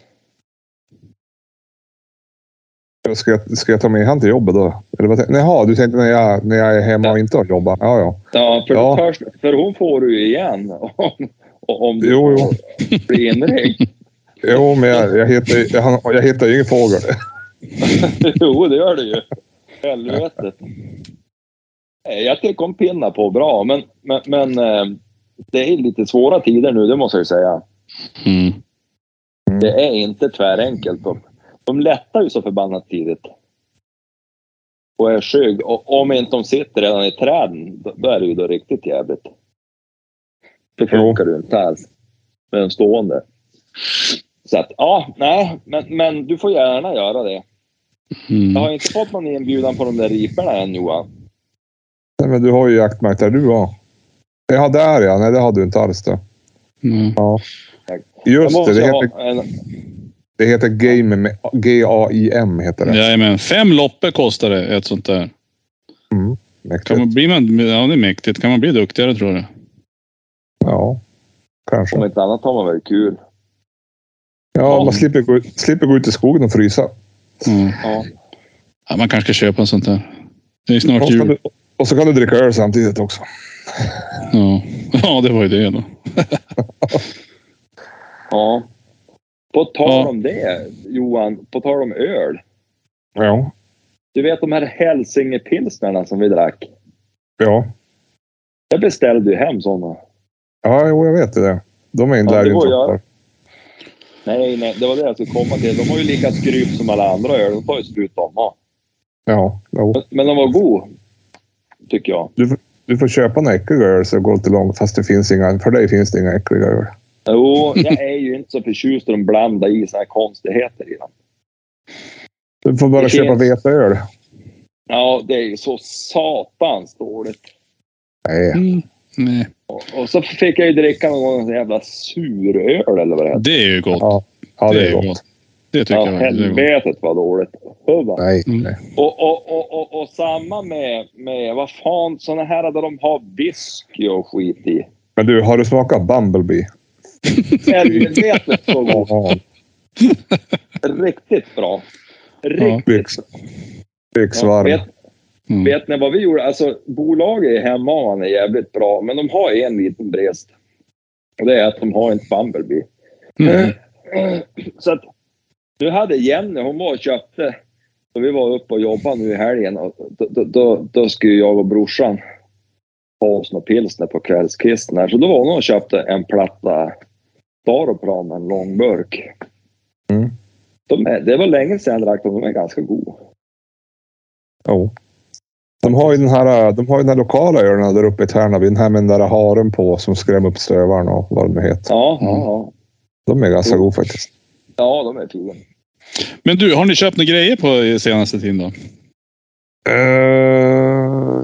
[SPEAKER 1] Ska jag, ska jag ta med han till jobbet då? Eller vad, Jaha, du tänkte när jag, när jag är hemma och inte har jobbat? Ja, ja.
[SPEAKER 3] Ja, för,
[SPEAKER 1] Ja.
[SPEAKER 3] Först, för hon får du ju igen [LAUGHS] om, om du
[SPEAKER 1] Jo, jo.
[SPEAKER 3] blir inringd. [LAUGHS]
[SPEAKER 1] Jo, men jag, jag, heter, jag, jag heter ju ingen fågel. [LAUGHS]
[SPEAKER 3] jo, det gör du ju. Helvete. Nej, Jag tycker om pinna på bra, men, men, men eh, det är lite svåra tider nu, det måste jag säga.
[SPEAKER 2] Mm.
[SPEAKER 3] Det är inte tvärenkelt. De, de lättar ju så förbannat tidigt. Och är skygg. Och om inte de sitter redan i träden, då, då är det ju då riktigt jävligt. Det funkar ju inte alls med en stående. Så att, ja, nej, men, men du får gärna göra det. Jag
[SPEAKER 2] Mm.
[SPEAKER 3] har inte fått någon inbjudan på de där riporna än Johan.
[SPEAKER 1] Nej, men du har ju jaktmark där du har. Ja, där ja. Nej, det hade du inte alls det.
[SPEAKER 2] Mm.
[SPEAKER 1] Ja. Just det, det heter,
[SPEAKER 3] en,
[SPEAKER 1] det heter Game med G-A-I-M heter det.
[SPEAKER 2] Jajamän, fem loppor kostar det ett sånt där.
[SPEAKER 1] Mm. Mäktigt.
[SPEAKER 2] Kan man, man, ja, det är mäktigt. Kan man bli duktigare tror du?
[SPEAKER 1] Ja, kanske.
[SPEAKER 3] om inte annat har man väl kul.
[SPEAKER 1] Ja, man slipper gå, ut- slipper gå ut i skogen och frysa.
[SPEAKER 2] Mm.
[SPEAKER 3] Ja.
[SPEAKER 2] Ja, man kanske ska köpa en sånt där. Det är
[SPEAKER 1] Och
[SPEAKER 2] snart
[SPEAKER 1] så, kan
[SPEAKER 2] jul.
[SPEAKER 1] du, och så kan du dricka öl samtidigt också.
[SPEAKER 2] Ja. [LAUGHS] ja, det var ju det då. [LAUGHS]
[SPEAKER 3] Ja. På tal
[SPEAKER 2] Ja.
[SPEAKER 3] om det, Johan. På tal om öl.
[SPEAKER 1] Ja.
[SPEAKER 3] Du vet de här hälsingepilsnerna som vi drack.
[SPEAKER 1] Ja.
[SPEAKER 3] Jag beställde ju hem sådana.
[SPEAKER 1] Ja, jo, jag vet det. De är inte
[SPEAKER 3] Ja,
[SPEAKER 1] inte kvar.
[SPEAKER 3] Nej, nej, det var det jag skulle komma till. De har ju lika skryp som alla andra öl. De tar ju slut de har.
[SPEAKER 1] Ja, jo.
[SPEAKER 3] Men- Men de var god. Tycker jag.
[SPEAKER 1] Du får köpa en äcklig öl så det går inte långt. Fast det finns inga, för dig finns det inga äckliga öl.
[SPEAKER 3] Jo, jag är ju inte så förtjust i att de blandar i såna här konstigheter i dem.
[SPEAKER 1] Du får bara
[SPEAKER 3] Det
[SPEAKER 1] köpa
[SPEAKER 3] finns.
[SPEAKER 1] veteöl.
[SPEAKER 3] Ja, det är ju så satans dåligt.
[SPEAKER 1] Nej.
[SPEAKER 2] Mm. Nej.
[SPEAKER 3] Och, och så fick jag ju dricka någon gång en jävla suröl eller vad det heter.
[SPEAKER 2] Det är ju gott.
[SPEAKER 1] Ja, ja det är gott.
[SPEAKER 2] Det tycker
[SPEAKER 3] Ja,
[SPEAKER 2] jag är gott.
[SPEAKER 3] helvetet vad dåligt. Hubba.
[SPEAKER 1] Nej,
[SPEAKER 2] Mm.
[SPEAKER 1] nej.
[SPEAKER 3] Och, och, och, och, och samma med, med, vad fan, såna här där de har whisky och skit i.
[SPEAKER 1] Men du, har du smakat Bumblebee?
[SPEAKER 3] Helvetet så gott.
[SPEAKER 1] Ja,
[SPEAKER 3] Riktigt bra. Riktigt bra.
[SPEAKER 1] byxvarm.
[SPEAKER 3] vet,
[SPEAKER 2] Mm.
[SPEAKER 3] vet ni vad vi gjorde? Alltså, bolaget i Hemavan är jävligt bra, men de har en liten brist. Och det är att de har inte Bumblebee.
[SPEAKER 2] Mm.
[SPEAKER 3] Så att nu hade Jenny, hon var och köpte, så vi var uppe och jobbade nu i helgen och då, då, då, då skulle jag och brorsan ha oss några pilsner på kvällskvisten här. Så då var hon och köpte en platta Staroplan, en lång burk.
[SPEAKER 1] Mm.
[SPEAKER 3] De är, det var länge sedan jag drack dem, de är ganska goda.
[SPEAKER 1] Jo. De har ju den här, de har ju den här lokala ölen där uppe i Tärnaby. Den här med den där haren på som skrämmer upp stövaren och vad de nu heter.
[SPEAKER 3] Ja,
[SPEAKER 2] Mm.
[SPEAKER 3] ja, ja.
[SPEAKER 1] De är ganska goda faktiskt.
[SPEAKER 3] Ja, de är fina.
[SPEAKER 2] Men du, har ni köpt några grejer på senaste tiden då?
[SPEAKER 1] Uh...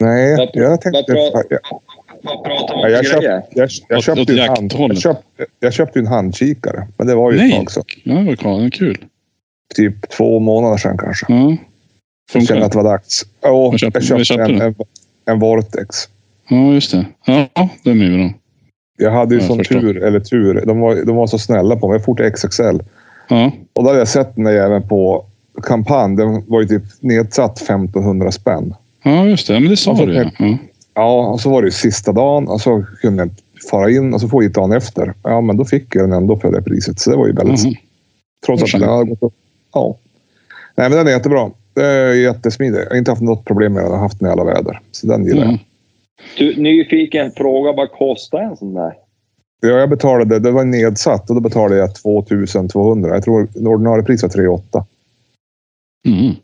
[SPEAKER 1] Nej,
[SPEAKER 3] Vad-
[SPEAKER 1] jag tänkte...
[SPEAKER 3] vad pratar-
[SPEAKER 1] Jag,
[SPEAKER 3] Vad pratar
[SPEAKER 1] Ja, jag köpt- jag, jag,
[SPEAKER 2] Åt-
[SPEAKER 1] köpte en hand, jag, köpte, jag en handkikare. Men det var ju
[SPEAKER 2] Nej.
[SPEAKER 1] ett tag sedan.
[SPEAKER 2] Ja, det var kul.
[SPEAKER 1] Typ två månader sedan kanske.
[SPEAKER 2] Ja.
[SPEAKER 1] Jag kände att det var dags. Ja,
[SPEAKER 2] Vad köpte-
[SPEAKER 1] jag köpte, en, en, en Vortex.
[SPEAKER 2] ja, just det. Ja, de är bra.
[SPEAKER 1] Jag hade ju
[SPEAKER 2] Jag
[SPEAKER 1] sån
[SPEAKER 2] förstår.
[SPEAKER 1] tur, eller tur. De var, de var så snälla på mig. Jag for till XXL.
[SPEAKER 2] Ja.
[SPEAKER 1] Och då hade jag sett den där även på kampanj. Den var ju typ nedsatt 1500 spänn.
[SPEAKER 2] ja, just det. Ja, Men det sa du ja. ja.
[SPEAKER 1] Ja, och så var det ju sista dagen och så kunde jag inte fara in och så får jag hit dagen efter. Ja, men då fick jag den ändå för det priset. Så det var ju väldigt...
[SPEAKER 2] Mhm.
[SPEAKER 1] Trots att den hade gått upp. Ja. Nej, men den är jättebra. Det är jättesmidig. Jag har inte haft något problem med den. Jag har haft den i alla väder. Så den gillar jag.
[SPEAKER 3] Du, nyfiken fråga, vad kostar en sån där?
[SPEAKER 1] Ja, jag betalade, det var nedsatt och då betalade jag 2200. Jag tror ordinarie pris var 38.
[SPEAKER 2] Mm.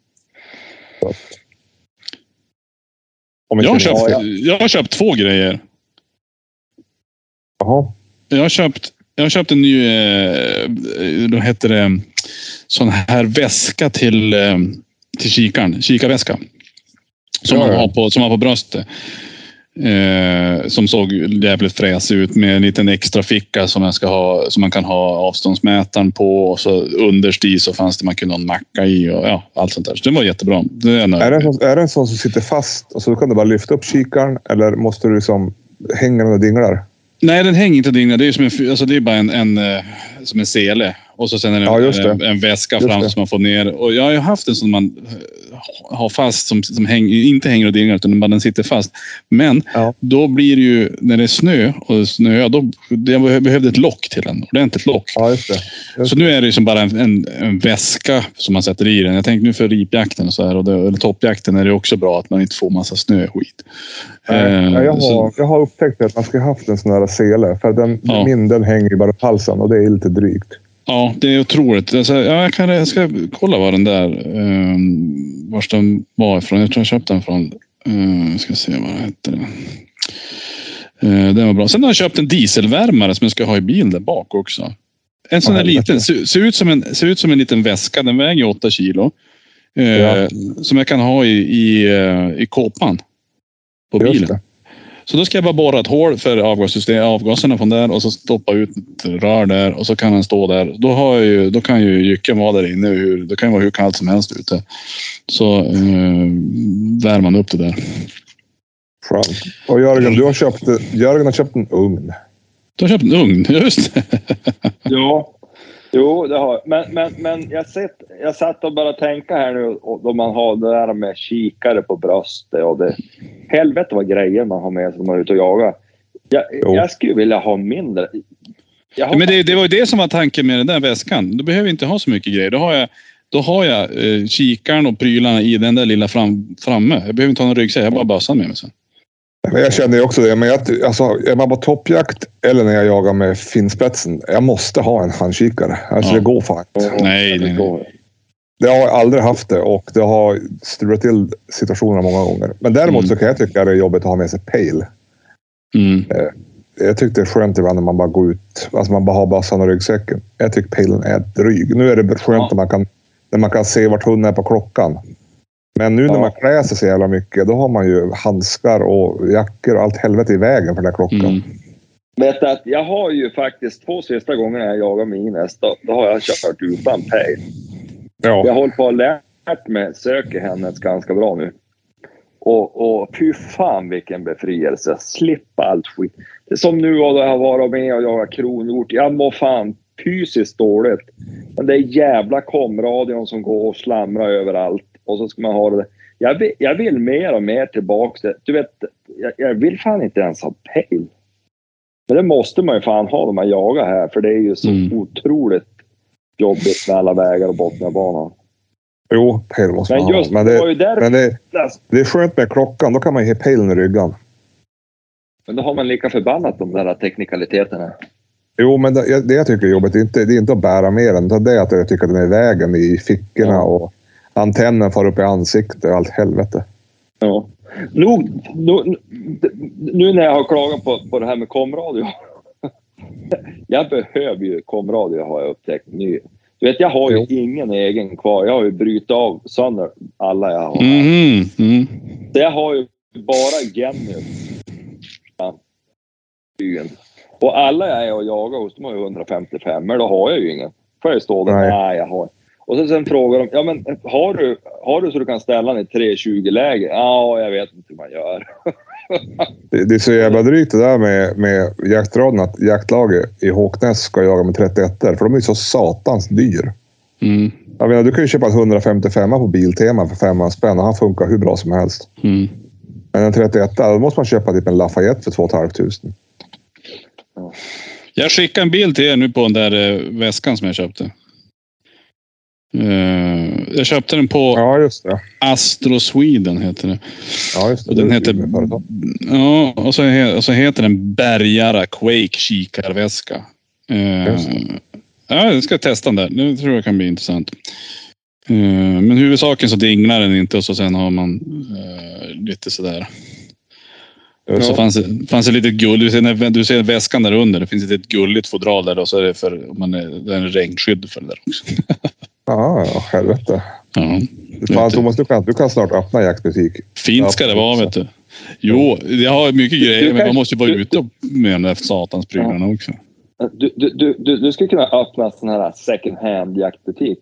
[SPEAKER 2] Jag, har köpt, jag har köpt två grejer.
[SPEAKER 1] Jaha.
[SPEAKER 2] Jag har köpt, jag har köpt en ny, eh, då heter det, sån här väska till, eh, till kikaren. Kikarväska. Som,
[SPEAKER 1] Ja,
[SPEAKER 2] man
[SPEAKER 1] ja.
[SPEAKER 2] har på, som man har på bröstet. Eh, som såg jävligt fräsig ut med en liten extra ficka som, jag ska ha, som man kan ha avståndsmätaren på. Och så underst i så fanns det man kunde ha en macka i och ja, allt sånt där. Så det var jättebra. Det är
[SPEAKER 1] det, en sån, är det en sån som sitter fast och så kan du bara lyfta upp kikaren eller måste du liksom hänga den och dinglar?
[SPEAKER 2] Nej, den hänger inte dinglar. Det är, som en, alltså det är bara en, en, eh, som en sele. Och så sen är det
[SPEAKER 1] Ja, just det.
[SPEAKER 2] en, en väska
[SPEAKER 1] Just
[SPEAKER 2] fram
[SPEAKER 1] det.
[SPEAKER 2] som man får ner. Och jag har ju haft en som man har fast, som, som häng, inte hänger och dinglar utan den sitter fast. Men
[SPEAKER 1] Ja.
[SPEAKER 2] då blir det ju, när det är snö och snöar, då jag behövde ett lock till den. Ordentligt lock.
[SPEAKER 1] Ja, just det. Just
[SPEAKER 2] Så nu är det som bara en, en, en väska som man sätter i den. Jag tänkte nu för ripjakten och så här, och det, eller toppjakten är det också bra att man inte får massa snöskit.
[SPEAKER 1] Nej,
[SPEAKER 2] Eh,
[SPEAKER 1] ja, jag,
[SPEAKER 2] så-
[SPEAKER 1] har, jag har upptäckt att man ska ha haft en sån här sele. För den,
[SPEAKER 2] Ja.
[SPEAKER 1] min den hänger ju bara på halsen och det är lite drygt.
[SPEAKER 2] Ja, det är otroligt. Alltså, ja, jag, kan, jag ska kolla var den där, um, vars den var ifrån. Jag tror jag köpte den från, uh, ska se vad hette det. Uh, den var bra. Sen har jag köpt en dieselvärmare som jag ska ha i bilen där bak också. En sån där liten, ser, ser, ut som en, ser ut som en liten väska. Den väger 8 kilo. Eh,
[SPEAKER 1] Ja.
[SPEAKER 2] Som jag kan ha i, i, i kåpan på
[SPEAKER 1] Just
[SPEAKER 2] bilen.
[SPEAKER 1] det.
[SPEAKER 2] Så då ska jag bara borra ett hål för avgassystem, avgaserna från där och så stoppa ut ett rör där och så kan den stå där. Då, har jag ju, då kan ju jycken vara där inne. Hur, det kan ju vara hur kallt som helst ute. Så eh, värmer man upp det där.
[SPEAKER 1] Skönt. Och Jörgen, du har köpt, Jörgen har köpt en ugn.
[SPEAKER 2] Du har köpt en ugn, just det.
[SPEAKER 3] Ja. Jo, det har men, men, men jag, sett, jag satt och bara tänka här nu och, då man har det där med kikare på bröstet och det. Helvete vad grejer man har med sig när man är ute och jagar. Jag, jag skulle vilja ha mindre. Jag har
[SPEAKER 2] Men det, det var ju det som var tanken med den där väskan. Då behöver jag inte ha så mycket grejer. Då har jag, då har jag eh, kikaren och prylarna i den där lilla fram, framme. Jag behöver inte ha någon ryggsäck. Jag har bara bössan med mig sen.
[SPEAKER 1] Men jag känner ju också det. Men jag, alltså, är man på toppjakt eller när jag jagar med finspetsen. Jag måste ha en handkikare. Alltså
[SPEAKER 2] Ja.
[SPEAKER 1] det går fan inte.
[SPEAKER 2] Nej, nej, nej.
[SPEAKER 1] Det har jag aldrig haft det och det har strulat till situationerna många gånger. Men däremot
[SPEAKER 2] Mm.
[SPEAKER 1] så kan jag tycka det är jobbigt att ha med sig pejl.
[SPEAKER 2] Mm.
[SPEAKER 1] Jag tyckte det är skönt ibland när man bara går ut. Alltså man bara har bössan och ryggsäcken. Jag tycker pejlen är dryg. Nu är det skönt
[SPEAKER 3] Ja.
[SPEAKER 1] när, man kan, när man kan se vart hunden är på klockan. Men nu när
[SPEAKER 3] Ja.
[SPEAKER 1] man klär sig så jävla mycket, då har man ju handskar och jackor och allt helvete i vägen för den där klockan.
[SPEAKER 2] Mm.
[SPEAKER 3] Vet att jag har ju faktiskt två sista gångerna jag jagar med Ines, då, då har jag kört utan pejl. Jag
[SPEAKER 1] Ja.
[SPEAKER 3] håller på att lärt mig söka hennes ganska bra nu. Och, och fy fan vilken befrielse. Slippa allt skit. Det är som nu då jag har varit med och jagat kronhjort. Jag mår fan fysiskt dåligt. Men det är jävla komradion som går och slamrar överallt. Och så ska man ha det. Jag vill, jag vill mer och mer tillbaka till... Du vet, jag, jag vill fan inte ens ha pejl. Men det måste man ju fan ha när man jagar här. För det är ju så
[SPEAKER 2] Mm.
[SPEAKER 3] otroligt jobbigt med alla vägar och Botniabanan.
[SPEAKER 1] Jo, pejl måste
[SPEAKER 3] Men
[SPEAKER 1] man ha.
[SPEAKER 3] just
[SPEAKER 1] Men
[SPEAKER 3] det där...
[SPEAKER 1] men det, det är skönt med klockan. Då kan man ju ha pejlen i ryggan.
[SPEAKER 3] Men då har man lika förbannat de där teknikaliteterna.
[SPEAKER 1] Jo, men det, det jag tycker är jobbigt, det är inte, det är inte att bära med den. utan Det är att jag tycker att den är i vägen i fickorna
[SPEAKER 3] Ja.
[SPEAKER 1] och antennen far upp i ansiktet och allt helvete.
[SPEAKER 3] Ja. Nog, nu, nu när jag har klagat på, på det här med komradio. [LAUGHS] Jag behöver ju komradio har jag upptäckt nu. Du vet, jag har ju
[SPEAKER 1] Jo.
[SPEAKER 3] ingen egen kvar. Jag har ju brutit av sönder alla jag har.
[SPEAKER 2] Mhm. Mm.
[SPEAKER 3] Så jag har ju bara Genius. Ja. Och alla jag är och jagar hos, de har ju 155 men då har jag ju ingen. Får jag stå där?
[SPEAKER 1] Nej.
[SPEAKER 3] Nej, jag har. Och så sen frågar de, ja men har du, har du så du kan ställa den i 320 läge? Ja, jag vet inte hur man gör. [LAUGHS]
[SPEAKER 1] Det, det är så jävla drygt det där med, med jaktraden att jaktlaget i Håknäs ska jaga med 31 för de är ju så satans dyr.
[SPEAKER 2] Mm.
[SPEAKER 1] Jag menar, du kan ju köpa en 155 på Biltema för 500 spänn och han funkar hur bra som helst.
[SPEAKER 2] Mm.
[SPEAKER 1] Men en 31 då måste man köpa typ en Lafayette för 2 500.
[SPEAKER 2] Jag skickar en bild till er nu på den där eh, väskan som jag köpte. Eh, jag köpte den på
[SPEAKER 1] Ja, just det.
[SPEAKER 2] Astro Sweden heter det.
[SPEAKER 1] Ja, just det.
[SPEAKER 2] Och den
[SPEAKER 1] Det
[SPEAKER 2] heter, ja, och så, he, och så heter den Bergara Quake kikarväska.
[SPEAKER 1] Just
[SPEAKER 2] ja, jag ska testa den där. Nu tror jag kan bli intressant. Eh, men huvudsaken så dinglar den inte och så sen har man lite sådär.
[SPEAKER 1] Just
[SPEAKER 2] Så
[SPEAKER 1] det.
[SPEAKER 2] fanns det, fanns det lite gull. Du du ser väskan där under. Det finns ett litet gulligt fodral där och så är det för man är, det är en regnskydd för det där också. [LAUGHS]
[SPEAKER 1] Ja, ja, helvete.
[SPEAKER 2] Ja.
[SPEAKER 1] Fan. Thomas, du kan, du kan snart öppna jaktbutik.
[SPEAKER 2] Fint ska det vara vet du. Jo, jag har mycket grejer men man måste ju vara ute och- med de där satans prylarna också.
[SPEAKER 3] Du, du, du, du, skulle kunna öppna en sån här second hand jaktbutik.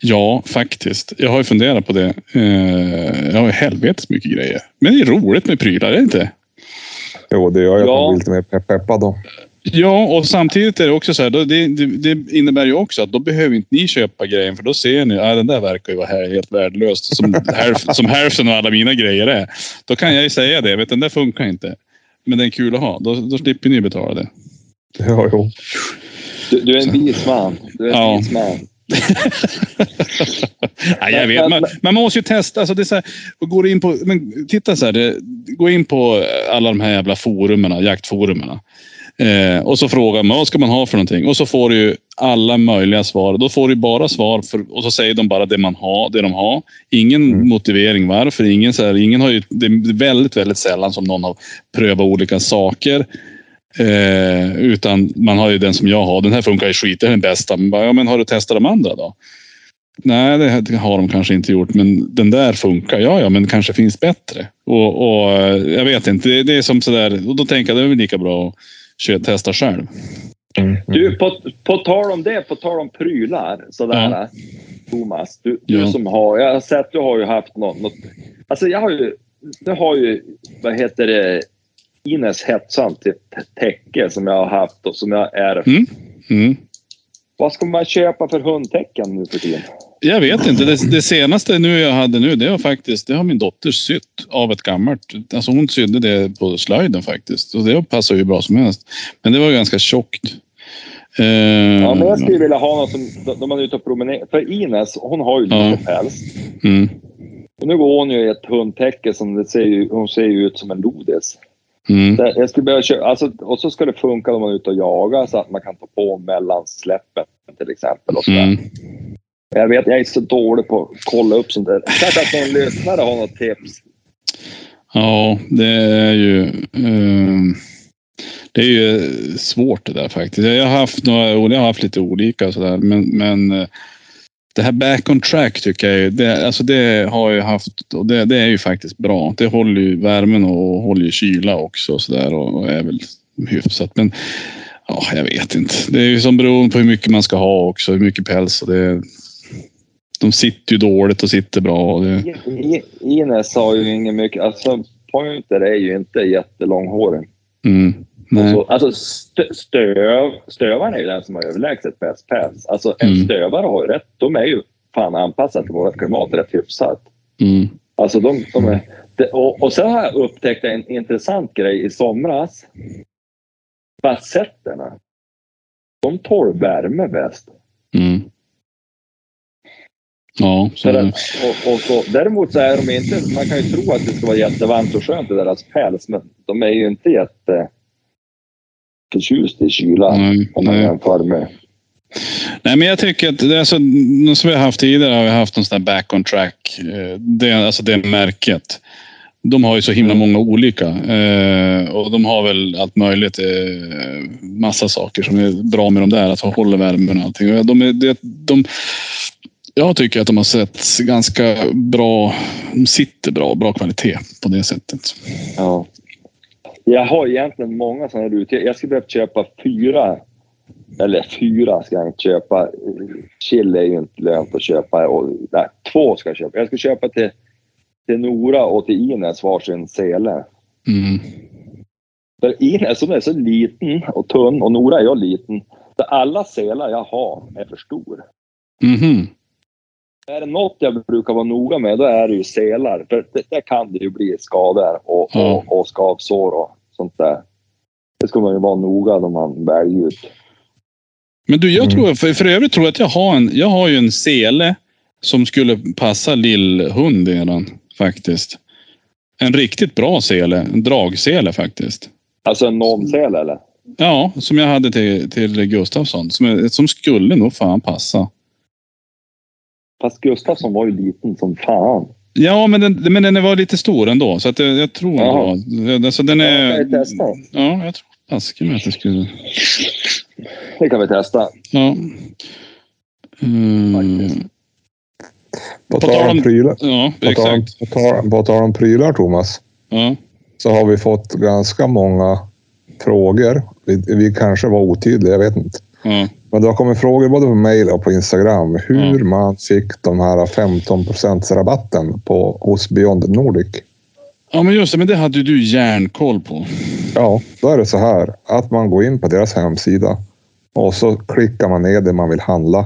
[SPEAKER 2] Ja, faktiskt. Jag har ju funderat på det. Eh, jag har ju helvetes mycket grejer. Men det är roligt med prylar, är det inte?
[SPEAKER 1] Jo, det gör att
[SPEAKER 3] Ja.
[SPEAKER 1] man blir lite mer pepp- peppad då.
[SPEAKER 2] Ja, och samtidigt är det också så här. Då, det, det, det innebär ju också att då behöver inte ni köpa grejen för då ser ni att den där verkar ju vara här helt värdelöst. Som, hälf, som hälften av alla mina grejer är. Då kan jag ju säga det. Vet, den där funkar inte. Men den är kul att ha. Då, då slipper ni betala det.
[SPEAKER 1] Ja, jo.
[SPEAKER 3] Du, du är en vis man. Du är en
[SPEAKER 2] Ja.
[SPEAKER 3] vis man. [LAUGHS]
[SPEAKER 2] Nej, jag vet. Man, man måste ju testa. Alltså det är så här, och går in på, men titta så här. Det, gå in på alla de här jävla forumen, jaktforumen. Eh, och så frågar man vad ska man ha för någonting och så får du ju alla möjliga svar. Då får du bara svar för, och så säger de bara det man har, det de har. Ingen
[SPEAKER 1] Mm.
[SPEAKER 2] motivering varför. Ingen, så här, ingen har ju, det är väldigt, väldigt sällan som någon har prövat olika saker. Eh, utan man har ju den som jag har. Den här funkar ju skit, det är den bästa. Men, bara, ja, men har du testat de andra då? Nej, det det har de kanske inte gjort, men den där funkar. Ja, ja, men kanske finns bättre. Och, och eh, jag vet inte, det, det är som sådär. Och då tänker jag det är väl lika bra att kö- testa själv.
[SPEAKER 1] Mm.
[SPEAKER 3] Du, på, på tal om det, på tal om prylar sådär.
[SPEAKER 2] Ja.
[SPEAKER 3] Thomas, du, du
[SPEAKER 2] Ja.
[SPEAKER 3] som har, jag har sett du har ju haft något, något alltså jag har ju, du har ju, vad heter det, Ines Hetsan till täcke som jag har haft och som jag är
[SPEAKER 2] Mm. Mm.
[SPEAKER 3] Vad ska man köpa för hundtecken nu för tiden?
[SPEAKER 2] Jag vet inte. Det, det senaste nu jag hade nu, det har faktiskt, det har min dotter sytt av ett gammalt. Alltså hon sydde det på slöjden faktiskt. Och det passar ju bra som helst. Men det var ganska tjockt. Eh,
[SPEAKER 3] Ja, men jag skulle vilja ha något som, då man är ute och promenerar. För Ines, hon har ju lite
[SPEAKER 2] Ja.
[SPEAKER 3] päls.
[SPEAKER 2] mm,
[SPEAKER 3] Och nu går hon ju i ett hundtäcke som det ser ju, hon ser ju ut som en lodis.
[SPEAKER 2] mm,
[SPEAKER 3] Jag skulle behöva köpa, alltså, och så ska det funka om man är ute och jagar så att man kan ta på mellan släppen till exempel. Och sådär.
[SPEAKER 2] mm.
[SPEAKER 3] Jag vet, jag är så dålig på att kolla upp sånt där. Kanske att någon lyssnare har något tips.
[SPEAKER 2] Ja, det är ju... Eh, det är ju svårt det där faktiskt. Jag har haft, några, jag har haft lite olika sådär. Men, men eh, det här back on track tycker jag ju, det, alltså det har jag haft och det, det är ju faktiskt bra. Det håller ju värmen och håller ju kyla också och sådär och, och är väl hyfsat. Men ja, jag vet inte. Det är ju som beroende på hur mycket man ska ha också, hur mycket päls. Och det, de sitter ju dåligt och sitter bra.
[SPEAKER 3] Ines har ju inget mycket, alltså Pointer är ju inte jättelånghårig.
[SPEAKER 2] mm, nej.
[SPEAKER 3] Så, alltså stö, stöv, stövaren är ju den som har överlägset bäst päls. Alltså en
[SPEAKER 2] Mm.
[SPEAKER 3] stövare har ju rätt, de är ju fan anpassade till vårt klimat rätt hyfsat.
[SPEAKER 2] Mm,
[SPEAKER 3] Alltså de, de är, det, och, och sen har jag upptäckt en intressant grej i somras. Bassetterna. De tål värme bäst.
[SPEAKER 2] mm. Ja, så
[SPEAKER 3] att, och, och så, däremot så är de inte, man kan ju tro att det ska vara jättevarmt och skönt i deras päls, men de är ju inte jätte förtjust i kylan
[SPEAKER 2] nej,
[SPEAKER 3] om man
[SPEAKER 2] nej.
[SPEAKER 3] jämför med.
[SPEAKER 2] nej, men jag tycker att det är så, som vi har haft tidigare har vi haft en sån där back on track. Eh, Det, alltså det märket. De har ju så himla många olika eh, och de har väl allt möjligt. Eh, massa saker som är bra med de där. Att de håller värmen och allting. De, är, det, de, jag tycker att de har sett ganska bra. De sitter bra, bra kvalitet på det sättet.
[SPEAKER 3] Ja. Jag har egentligen många sådana här ute. Jag skulle behöva köpa fyra. Eller fyra ska jag inte köpa. Chill är ju inte lönt att köpa. Och, nej, två ska jag köpa. Jag ska köpa till, till Nora och till Ines varsin sele.
[SPEAKER 2] Mm.
[SPEAKER 3] För Ines är så liten och tunn och Nora är jag liten. Så alla selar jag har är för stor.
[SPEAKER 2] Mhm.
[SPEAKER 3] Är det något jag brukar vara noga med då är det ju selar. För det, där kan det ju bli skador och,
[SPEAKER 2] Ja.
[SPEAKER 3] och, och skavsår och sånt där. Det ska man ju vara noga när man väljer ut.
[SPEAKER 2] Men du, jag
[SPEAKER 1] Mm.
[SPEAKER 2] tror, för, för övrigt tror jag att jag har en, jag har ju en sele som skulle passa lillhund redan faktiskt. En riktigt bra sele, en dragsele faktiskt.
[SPEAKER 3] Alltså en normsel eller?
[SPEAKER 2] Ja, som jag hade till, till Gustafsson. Som, som skulle nog fan passa.
[SPEAKER 3] Fast Gustafsson var ju liten som fan.
[SPEAKER 2] Ja, men den, men den var lite stor ändå. Så att jag, jag tror
[SPEAKER 3] Jaha.
[SPEAKER 2] ändå. Alltså, den
[SPEAKER 3] Ja,
[SPEAKER 2] är,
[SPEAKER 3] kan vi testa?
[SPEAKER 2] Ja, jag tror fasiken att det skulle...
[SPEAKER 3] Det kan vi testa.
[SPEAKER 2] Ja. Mm,
[SPEAKER 3] Faktiskt.
[SPEAKER 1] På
[SPEAKER 2] På
[SPEAKER 1] tal om prylar,
[SPEAKER 2] ja,
[SPEAKER 1] på
[SPEAKER 2] exakt.
[SPEAKER 1] på tal, på tal om prylar Thomas,
[SPEAKER 2] Ja.
[SPEAKER 1] så har vi fått ganska många frågor. Vi, vi kanske var otydliga, jag vet inte.
[SPEAKER 2] Ja.
[SPEAKER 1] Men det har kommit frågor både på mail och på Instagram hur
[SPEAKER 2] Ja.
[SPEAKER 1] man fick de här 15 rabatten på, hos Beyond Nordic.
[SPEAKER 2] ja, men just det. Men det hade du järnkoll på.
[SPEAKER 1] Ja, då är det så här att man går in på deras hemsida och så klickar man ner det man vill handla.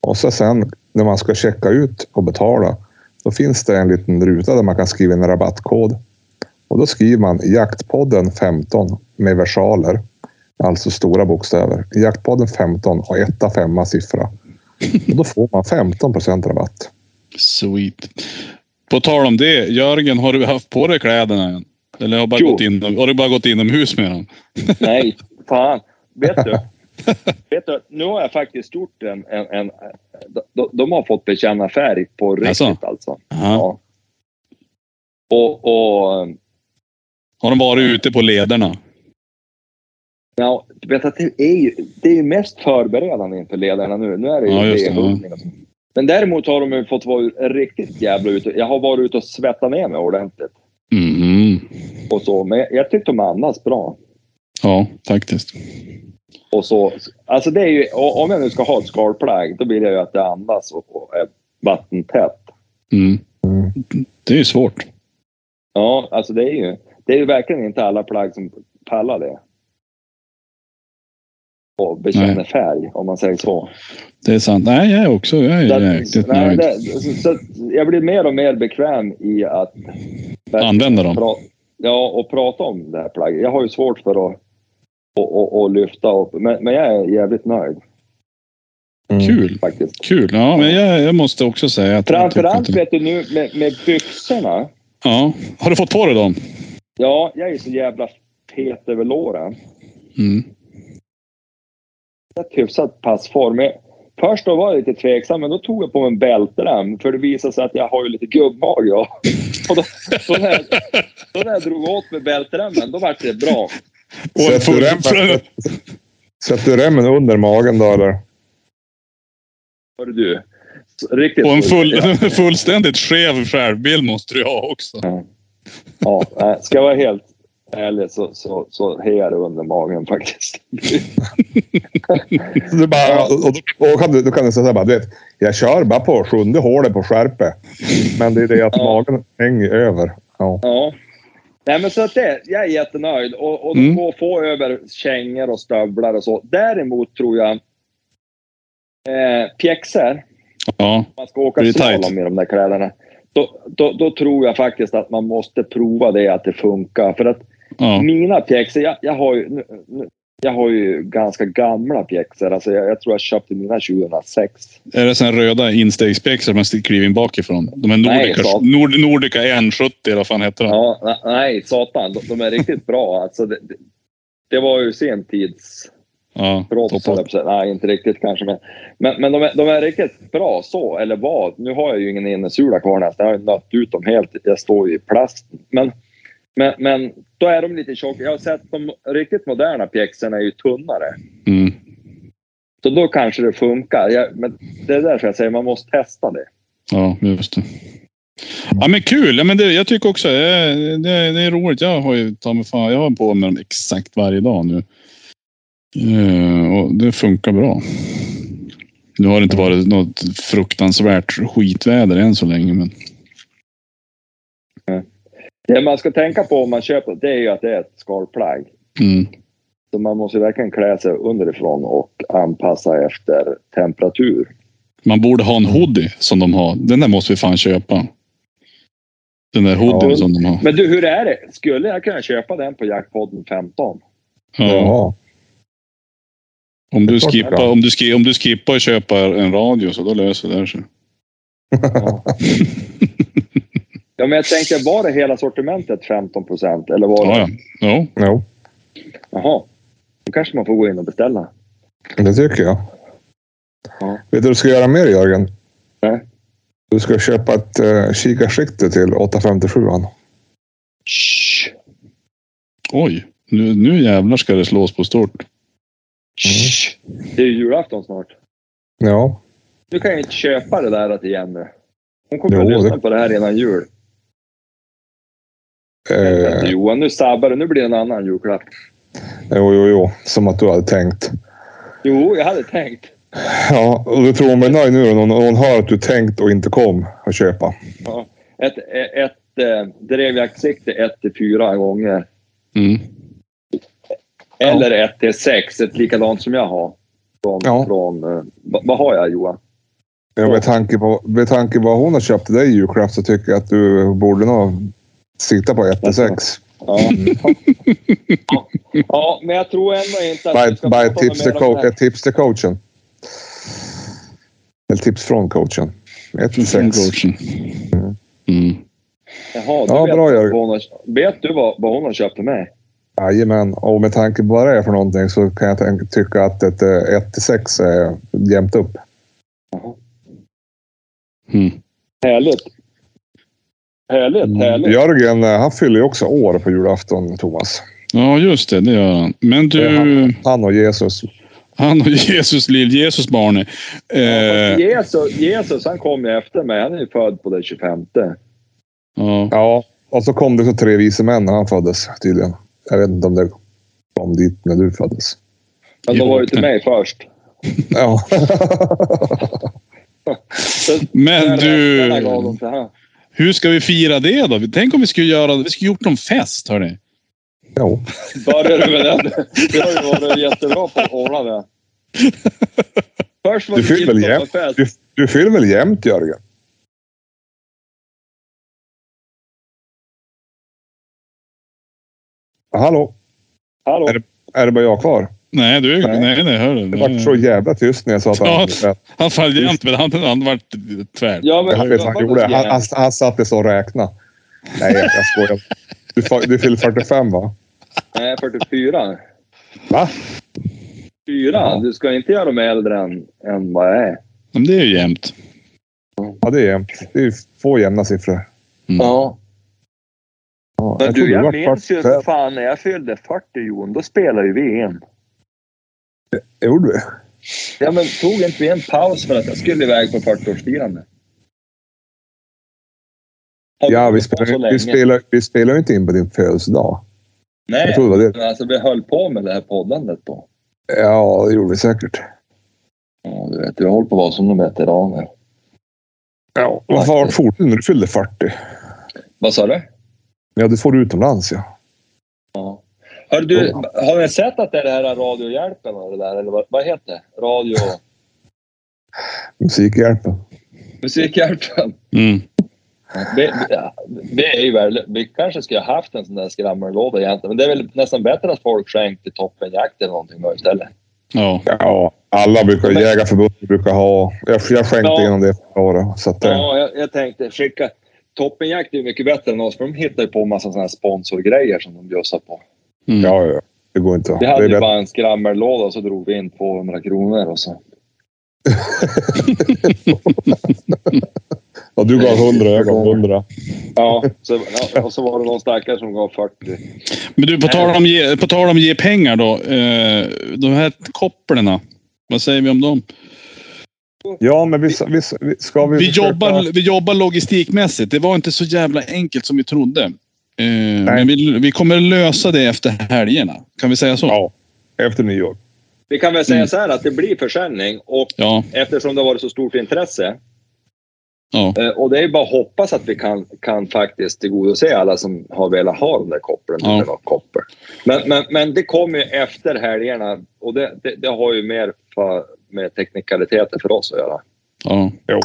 [SPEAKER 1] Och så sen när man ska checka ut och betala, då finns det en liten ruta där man kan skriva in en rabattkod. Och då skriver man jaktpodden 15 med versaler, alltså stora bokstäver. Jaktpodden 15 och etta femma siffra. Och då får man 15% rabatt.
[SPEAKER 2] Sweet. På tal om det, Jörgen, har du haft på dig kläderna än? Eller har, bara
[SPEAKER 3] Jo.
[SPEAKER 2] gått in, har du bara gått inomhus med dem? [LAUGHS]
[SPEAKER 3] Nej, fan. Vet du? [LAUGHS] Vet du, nu har jag faktiskt gjort en... en, en de, de har fått bekänna färg på riktigt
[SPEAKER 2] Alltså?
[SPEAKER 3] alltså.
[SPEAKER 2] Ja.
[SPEAKER 3] Ja. Och, och
[SPEAKER 2] Har de varit ute på lederna?
[SPEAKER 3] Ja, vet att det är ju det är ju mest förberedande inför ledarna nu. Nu är det ju
[SPEAKER 2] Ja, det.
[SPEAKER 3] Men däremot har de ju fått vara riktigt jävla ute. Jag har varit ute och svettat ner mig ordentligt.
[SPEAKER 2] Mhm.
[SPEAKER 3] Och så. Men jag, tyckte de andas bra.
[SPEAKER 2] Ja, faktiskt.
[SPEAKER 3] Och så, alltså det är ju, om jag nu ska ha ett skalplagg, då vill jag ju att det andas och, är vattentätt.
[SPEAKER 2] Mm.
[SPEAKER 1] Mm.
[SPEAKER 2] Det är ju svårt.
[SPEAKER 3] Ja, alltså det är ju, det är ju verkligen inte alla plagg som pallar det. Och bekänner
[SPEAKER 2] Nej.
[SPEAKER 3] färg om man säger så.
[SPEAKER 2] Det är sant. Nej, jag är också jag är
[SPEAKER 3] att-
[SPEAKER 2] jäkligt
[SPEAKER 3] nej,
[SPEAKER 2] nöjd.
[SPEAKER 3] det, så, så jag blir mer och mer bekväm i att
[SPEAKER 2] Använda dem.
[SPEAKER 3] pra, ja, och prata om det här plagget. Jag har ju svårt för att och, och, och lyfta upp, men, men jag är jävligt nöjd
[SPEAKER 1] Mm.
[SPEAKER 2] Kul.
[SPEAKER 3] faktiskt.
[SPEAKER 2] Kul. Ja, men jag, jag måste också säga att...
[SPEAKER 3] Framförallt vet du nu med, med byxorna.
[SPEAKER 2] Ja. Har du fått på dig dem?
[SPEAKER 3] Ja, jag är så jävla fet över låren.
[SPEAKER 2] Mm.
[SPEAKER 3] Rätt hyfsat passform. Jag- Först då var jag lite tveksam, men då tog jag på mig en bälterem. För det visade sig att jag har ju lite gubbmage. Och, [LAUGHS] och då, då, när jag, då när jag drog åt med bälteremmen, då vart det bra.
[SPEAKER 1] Sätter du remmen- Sätter du remmen under magen då eller?
[SPEAKER 3] Hörru du. Riktigt
[SPEAKER 2] och en full,
[SPEAKER 3] Ja, [LAUGHS]
[SPEAKER 2] fullständigt skev självbild måste du ha också.
[SPEAKER 3] ja, nej, ska jag vara helt ärlig så, så, så hejar det under magen faktiskt. [LAUGHS]
[SPEAKER 1] Du bara, och, och, och kan du, då kan du säga så här bara, du vet, jag kör bara på sjunde hålet på skärpe. Men det är det att
[SPEAKER 3] Ja.
[SPEAKER 1] magen hänger över. Ja.
[SPEAKER 3] Ja. Nej, men så att det, jag är jättenöjd. Och, och
[SPEAKER 2] Mm.
[SPEAKER 3] få, få över kängor och stövlar och så. Däremot tror jag eh, pjäxor,
[SPEAKER 2] Ja.
[SPEAKER 3] man ska åka slalom med de där kläderna. Då, då, då tror jag faktiskt att man måste prova det, att det funkar. För att
[SPEAKER 2] ja.
[SPEAKER 3] mina pjäxor, jag, jag, har ju, jag har ju ganska gamla pjäxor. Alltså jag, jag tror jag köpte mina 2006.
[SPEAKER 2] Är det såna röda instegspjäxor man kliver in bakifrån? De är
[SPEAKER 3] Nej,
[SPEAKER 2] Nordica,
[SPEAKER 3] så-
[SPEAKER 2] Nord, Nordica 170 eller vad fan heter de?
[SPEAKER 3] Ja, nej, satan. De, de är riktigt bra. Alltså det, det, det var ju sin tids
[SPEAKER 2] Ja,
[SPEAKER 3] proffs. Nej, inte riktigt kanske. Men, men, men de, är, de är riktigt bra så, eller vad? Nu har jag ju ingen innesula kvar nästan. Jag har ju nött ut dem helt. Jag står ju i plast. Men, men, men då är de lite tjocka. Jag har sett de riktigt moderna pjäxorna är ju tunnare.
[SPEAKER 2] Mm.
[SPEAKER 3] Så då kanske det funkar. Jag, men det är därför jag säger man måste testa det.
[SPEAKER 2] Ja, just det. Ja, men kul! Ja, men det, jag tycker också det, det, det är roligt. Jag har ju ta mig fan, jag har på med dem exakt varje dag nu. Eh, och det funkar bra. Nu har det inte varit något fruktansvärt skitväder än så länge. Men
[SPEAKER 3] Det man ska tänka på om man köper det är ju att det är ett skalplagg.
[SPEAKER 2] mm,
[SPEAKER 3] Så man måste verkligen klä sig underifrån och anpassa efter temperatur.
[SPEAKER 2] man borde ha en hoodie som de har. Den där måste vi fan köpa. Den där hoodien
[SPEAKER 3] Ja.
[SPEAKER 2] som de har.
[SPEAKER 3] Men du, hur är det? Skulle jag kunna köpa den på Jackpodden 15?
[SPEAKER 2] Ja. Om, du skippar, om, du skip, om du skippar och köper en radio så då löser det sig.
[SPEAKER 3] Ja. [LAUGHS] ja, men jag tänker, var det hela sortimentet 15 procent? Eller var det...
[SPEAKER 2] Ja, ja. ja.
[SPEAKER 1] Jo,
[SPEAKER 3] Jaha. Då kanske man får gå in och beställa.
[SPEAKER 1] det tycker jag.
[SPEAKER 3] Ja.
[SPEAKER 1] Vet du vad du ska göra mer Jörgen?
[SPEAKER 3] Nej.
[SPEAKER 1] Du ska köpa ett uh, kikarsikte till 857
[SPEAKER 3] Shh.
[SPEAKER 2] Oj, nu, nu jävlar ska det slås på stort.
[SPEAKER 3] Shh. Det är ju julafton snart.
[SPEAKER 1] Ja,
[SPEAKER 3] Du kan ju inte köpa det där till Jenny. Hon kommer
[SPEAKER 1] Jo,
[SPEAKER 3] att lyssna
[SPEAKER 1] det-
[SPEAKER 3] på det här innan jul.
[SPEAKER 1] Eh,
[SPEAKER 3] Johan, nu sabbar du. Nu blir det en annan julklapp.
[SPEAKER 1] jo, jo, jo. Som att du hade tänkt.
[SPEAKER 3] Jo, jag hade tänkt.
[SPEAKER 1] Ja, och du tror hon blir nöjd nu när hon, hör att du tänkt och inte kom att köpa.
[SPEAKER 3] Ja. Ett, ett, ett eh, drevjaktsikte 1 till 4 gånger.
[SPEAKER 2] Mm.
[SPEAKER 3] Eller 1 till 6, ett likadant som jag har. Från,
[SPEAKER 1] Ja.
[SPEAKER 3] från, eh, vad, vad har jag Johan?
[SPEAKER 1] Ja, med, tanke på, med tanke på vad hon har köpt till dig i julklapp så tycker jag att du borde nog sikta på 1 till 6.
[SPEAKER 3] Ja. ja. ja, men jag tror ändå inte att
[SPEAKER 1] ett,
[SPEAKER 3] ska
[SPEAKER 1] ett, tips till co- ett tips till coachen. Ett tips från coachen. 1 till 6.
[SPEAKER 2] Coachen. Mm.
[SPEAKER 3] Jaha,
[SPEAKER 1] Ja,
[SPEAKER 3] vet,
[SPEAKER 1] bra, Jörgen.
[SPEAKER 3] vad hon har, vet du vad, vad hon har köpt till mig?
[SPEAKER 1] Jajamän, och med tanke på vad det är för någonting så kan jag tänka, tycka att ett 1 till 6 är jämnt upp.
[SPEAKER 2] Mm.
[SPEAKER 3] Härligt. Härligt,
[SPEAKER 2] Mm.
[SPEAKER 3] härligt.
[SPEAKER 1] Jörgen, eh, han fyller ju också år på julafton, Thomas.
[SPEAKER 2] Ja, just det. Det gör han. Men du,
[SPEAKER 1] Han och Jesus.
[SPEAKER 2] han och [LAUGHS] Jesus, lill-Jesus barne.
[SPEAKER 3] Ja,
[SPEAKER 2] Eh,
[SPEAKER 3] Jesus, Jesus han kom ju efter mig. Han är ju född på det 25.
[SPEAKER 2] ja.
[SPEAKER 1] Ja, och så kom det så tre vise män när han föddes tydligen. Jag vet inte om det kom dit när du föddes.
[SPEAKER 3] Men de var ju till mig först.
[SPEAKER 1] Ja. [LAUGHS]
[SPEAKER 2] Men
[SPEAKER 3] den
[SPEAKER 2] du, hur ska vi fira det då? Tänk om vi skulle göra, vi skulle gjort någon fest, hörni.
[SPEAKER 1] Jo.
[SPEAKER 3] Börjar du med den? Du har ju varit jättebra på att ordna det. Först var
[SPEAKER 1] Du
[SPEAKER 3] det
[SPEAKER 1] fyller väl jämt? Du, du fyller väl jämt Jörgen? Hallå?
[SPEAKER 3] Hallå?
[SPEAKER 1] Är det- Är det bara jag kvar?
[SPEAKER 2] Nej, du,
[SPEAKER 1] Nej.
[SPEAKER 2] nej, nej, hör du.
[SPEAKER 1] Det vart så jävla tyst när jag sa att han
[SPEAKER 2] Ja. Han följde jämt, men han, han vart tvär.
[SPEAKER 3] Ja, men,
[SPEAKER 1] Jag vet vad han gjorde. Han, han, han satte sig och räknade. Nej, jag skojar. Du, du fyller 45 va?
[SPEAKER 3] Nej, 44.
[SPEAKER 1] Va?
[SPEAKER 3] Fyra?
[SPEAKER 1] Ja.
[SPEAKER 3] Du ska inte göra mig äldre än, än vad jag är.
[SPEAKER 2] Men det är ju jämnt.
[SPEAKER 1] Ja, det är jämnt. Det är få jämna siffror.
[SPEAKER 2] Mm.
[SPEAKER 3] Ja.
[SPEAKER 1] Ja,
[SPEAKER 3] Men
[SPEAKER 1] tror
[SPEAKER 3] du, jag minns ju
[SPEAKER 1] 45.
[SPEAKER 3] fan när jag fyllde 40 Jon, då spelade ju vi in.
[SPEAKER 1] Gjorde vi?
[SPEAKER 3] Ja, men tog inte vi en paus för att jag skulle iväg på 40-årsfirande? Har
[SPEAKER 1] Ja, vi
[SPEAKER 3] länge?
[SPEAKER 1] vi, spelar, vi spelar ju inte in på din födelsedag.
[SPEAKER 3] Nej,
[SPEAKER 1] Jag trodde det det.
[SPEAKER 3] alltså vi höll på med det här poddandet då.
[SPEAKER 1] Ja, det gjorde vi säkert.
[SPEAKER 3] Ja, du vet, vi hållit på att vara som de veteraner.
[SPEAKER 1] Ja, varför var fort när du fyllde 40?
[SPEAKER 3] Vad sa du?
[SPEAKER 1] Ja, du får utomlands ja.
[SPEAKER 3] Ja. Hör du, har ni sett att det är det här Radiohjälpen och det där? Eller vad, vad heter det? Radio...
[SPEAKER 1] Musikhjälpen.
[SPEAKER 3] Musikhjälpen.
[SPEAKER 2] Mm.
[SPEAKER 3] Vi, vi, är ju väl, vi kanske skulle ha haft en sån där skrammerlåda egentligen. Men det är väl nästan bättre att folk skänker toppenjakt eller någonting då istället.
[SPEAKER 2] Ja.
[SPEAKER 1] Ja, alla brukar,
[SPEAKER 3] Men-
[SPEAKER 1] Jägarförbundet brukar ha. Jag, jag skänkte
[SPEAKER 3] Ja.
[SPEAKER 1] igenom det förra året. Så att,
[SPEAKER 3] Ja, jag, jag tänkte skicka... Toppenjakt är ju mycket bättre än oss för de hittar ju på en massa såna här sponsorgrejer som de bjussar på.
[SPEAKER 2] Mm.
[SPEAKER 1] ja, ja. Det går inte.
[SPEAKER 3] Vi
[SPEAKER 1] Det
[SPEAKER 3] hade
[SPEAKER 1] är
[SPEAKER 3] ju bara en skrammerlåda och så drog vi in 200 kronor och så. [LAUGHS]
[SPEAKER 1] Ja, du gav 100, jag gav 100.
[SPEAKER 3] Ja, så, ja, och så var det någon stackare som gav 40.
[SPEAKER 2] Men du, på tal om ge, på tal om ge pengar då. Eh, de här kopplerna. Vad säger vi om dem?
[SPEAKER 1] Ja, men vi, vi, vi ska vi...
[SPEAKER 2] Vi
[SPEAKER 1] försöka-
[SPEAKER 2] jobbar, vi jobbar logistikmässigt. Det var inte så jävla enkelt som vi trodde. Eh, men vi, vi kommer lösa det efter helgerna. Kan vi säga så?
[SPEAKER 1] Ja, efter nyår.
[SPEAKER 3] Vi kan väl säga
[SPEAKER 2] Mm.
[SPEAKER 3] så här att det blir försäljning och
[SPEAKER 2] Ja.
[SPEAKER 3] eftersom det har varit så stort intresse
[SPEAKER 2] ja.
[SPEAKER 3] eh, och det är bara att hoppas att vi kan, kan faktiskt tillgodose alla som har velat ha de där kopplen.
[SPEAKER 2] Ja.
[SPEAKER 3] Koppel. Men, men, men det kommer ju efter helgerna och det, det, det har ju mer för, med teknikaliteter för oss att göra.
[SPEAKER 2] ja.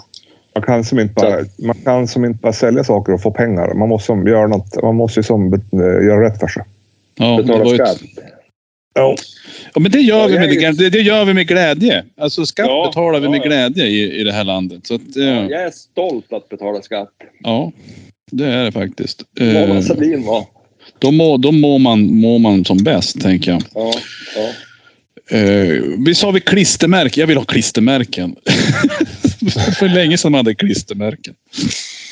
[SPEAKER 1] Man kan, som inte bara, man kan som inte bara sälja saker och få pengar. Man måste som göra något. Man måste som eh, göra rätt för sig.
[SPEAKER 2] ja
[SPEAKER 3] Betala
[SPEAKER 2] ju ett-
[SPEAKER 3] skatt.
[SPEAKER 1] Ja.
[SPEAKER 2] Ja, men det gör,
[SPEAKER 3] Ja,
[SPEAKER 2] vi med,
[SPEAKER 3] är-
[SPEAKER 2] det, det gör vi med glädje. Alltså skatt
[SPEAKER 3] Ja,
[SPEAKER 2] betalar vi
[SPEAKER 3] ja,
[SPEAKER 2] med
[SPEAKER 3] ja.
[SPEAKER 2] glädje i, i det här landet. Så att,
[SPEAKER 3] Ja,
[SPEAKER 2] ja,
[SPEAKER 3] jag är stolt att betala skatt.
[SPEAKER 2] ja, det är det faktiskt. Eh,
[SPEAKER 3] Mona Sahlin var.
[SPEAKER 2] då mår då må man, må man som bäst, tänker jag.
[SPEAKER 3] Ja, ja.
[SPEAKER 2] Eh, vi sa vi klistermärken. Jag vill ha klistermärken. [LAUGHS] [LAUGHS] För länge sedan man hade klistermärken.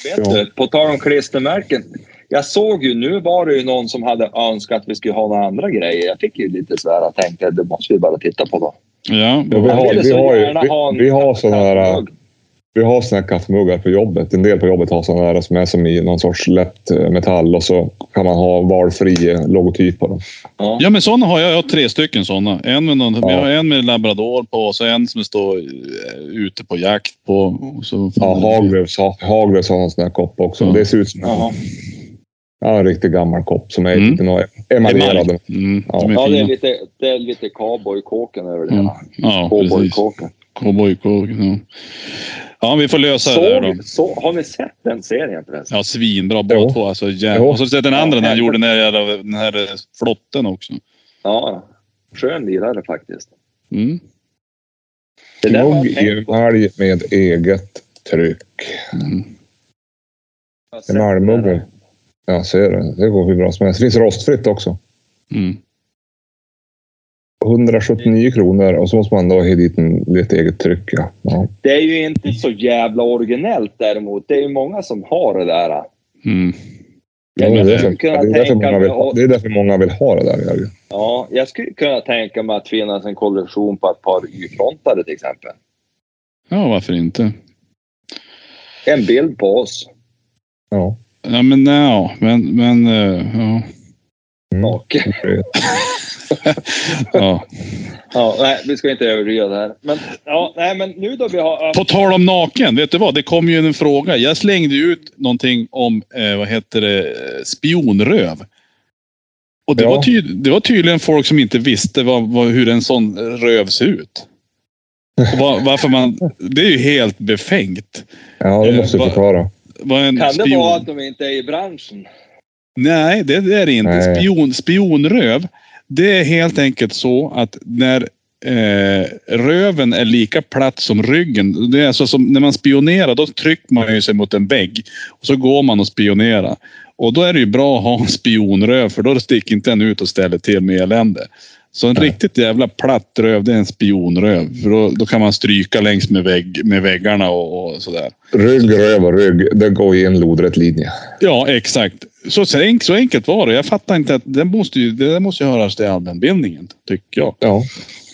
[SPEAKER 3] Vet
[SPEAKER 1] Ja.
[SPEAKER 3] du, på tal om klistermärken. Jag såg ju, nu var det ju någon som hade önskat att vi skulle ha några andra grejer. Jag fick ju lite så här, jag tänkte det måste vi bara titta på då.
[SPEAKER 2] Ja,
[SPEAKER 1] vi har, vi har, vi, vi har sådana här. Vi har såna här kaffemuggar på jobbet. En del på jobbet har sådana där som är som i någon sorts lätt eh, metall och så kan man ha valfri eh, logotyp på dem.
[SPEAKER 3] Ja.
[SPEAKER 2] ja men sådana har jag. Jag har tre stycken sådana. En med, någon,
[SPEAKER 1] Ja.
[SPEAKER 2] Vi har en med labrador på och så en som står eh, ute på jakt på. Så,
[SPEAKER 1] Ja, Haglöfs har, Haglöfs har en sån här kopp också.
[SPEAKER 2] Ja.
[SPEAKER 1] Det ser ut som en, ja, en riktigt gammal kopp som är
[SPEAKER 2] Mm.
[SPEAKER 1] lite emaljerad.
[SPEAKER 2] Mm,
[SPEAKER 1] Ja.
[SPEAKER 2] de är
[SPEAKER 3] Ja, det är lite, det är lite cowboykåken över det
[SPEAKER 2] Mm.
[SPEAKER 3] hela.
[SPEAKER 2] Ja, precis.
[SPEAKER 3] Cowboykåken.
[SPEAKER 2] Cowboykåken. Ja. ja, vi får lösa det där då.
[SPEAKER 3] Så, så, har ni sett den serien förresten?
[SPEAKER 2] Ja, svinbra båda
[SPEAKER 1] Jo.
[SPEAKER 2] två. Alltså, jävla. Och så sett den andra
[SPEAKER 3] Ja,
[SPEAKER 2] när han gjorde den här, den här eh, flotten också.
[SPEAKER 3] Ja. Skön lirare faktiskt.
[SPEAKER 2] Mm.
[SPEAKER 3] Det där tänkt på.
[SPEAKER 1] emalj med eget tryck.
[SPEAKER 2] Mm.
[SPEAKER 1] Emalmuggen.
[SPEAKER 3] där.
[SPEAKER 1] Ja, ser du. Det går hur bra som helst. Det finns rostfritt också.
[SPEAKER 2] Mm.
[SPEAKER 1] 179 kronor och så måste man då ha dit en, lite eget tryck. Ja. Ja.
[SPEAKER 3] Det är ju inte så jävla originellt däremot. Det är ju många som har det där.
[SPEAKER 2] Mm.
[SPEAKER 1] Ja, det, är därför,
[SPEAKER 3] kunna
[SPEAKER 1] det, är därför
[SPEAKER 3] tänka
[SPEAKER 1] många
[SPEAKER 3] mig
[SPEAKER 1] vill, ha- det är därför många vill ha det där.
[SPEAKER 3] Ja, jag skulle kunna tänka mig att finnas en kollektion på ett par Y-frontare till exempel.
[SPEAKER 2] Ja, varför inte?
[SPEAKER 3] En bild på oss.
[SPEAKER 1] Ja.
[SPEAKER 2] Ja, men nej, men, men eh, ja.
[SPEAKER 1] Mm. [LAUGHS] [LAUGHS]
[SPEAKER 2] Ja.
[SPEAKER 3] ja, nej, vi ska inte överdriva det här. Men, ja, nej, men nu då vi har...
[SPEAKER 2] På tal om naken, vet du vad? Det kom ju en fråga. Jag slängde ut någonting om, eh, vad heter det, spionröv. Och det,
[SPEAKER 1] Ja.
[SPEAKER 2] var ty, det var tydligen folk som inte visste vad, vad, hur en sån röv ser ut. Var, varför man, det är ju helt befängt.
[SPEAKER 1] Ja, det
[SPEAKER 2] Eh,
[SPEAKER 1] måste du
[SPEAKER 2] va-
[SPEAKER 1] förklara.
[SPEAKER 3] Kan det
[SPEAKER 2] spion-
[SPEAKER 3] vara att de inte är i branschen?
[SPEAKER 2] Nej, det, det är det inte.
[SPEAKER 1] Nej.
[SPEAKER 2] Spion, spionröv, det är helt enkelt så att när eh, röven är lika platt som ryggen. Det är alltså som när man spionerar, då trycker man ju sig mot en vägg och så går man och spionerar. Och då är det ju bra att ha en spionröv för då sticker inte den ut och ställer till med elände. Så en
[SPEAKER 1] Nej.
[SPEAKER 2] riktigt jävla platt röv, det är en spionröv. För då, då kan man stryka längs med, vägg, med väggarna och, och sådär.
[SPEAKER 1] Rygg, röv och rygg. Det går i en lodrätt linje.
[SPEAKER 2] Ja, exakt. Så, så, enkelt, så enkelt var det. Jag fattar inte att det måste ju, det måste ju höras till allmänbildningen, tycker jag.
[SPEAKER 1] Ja,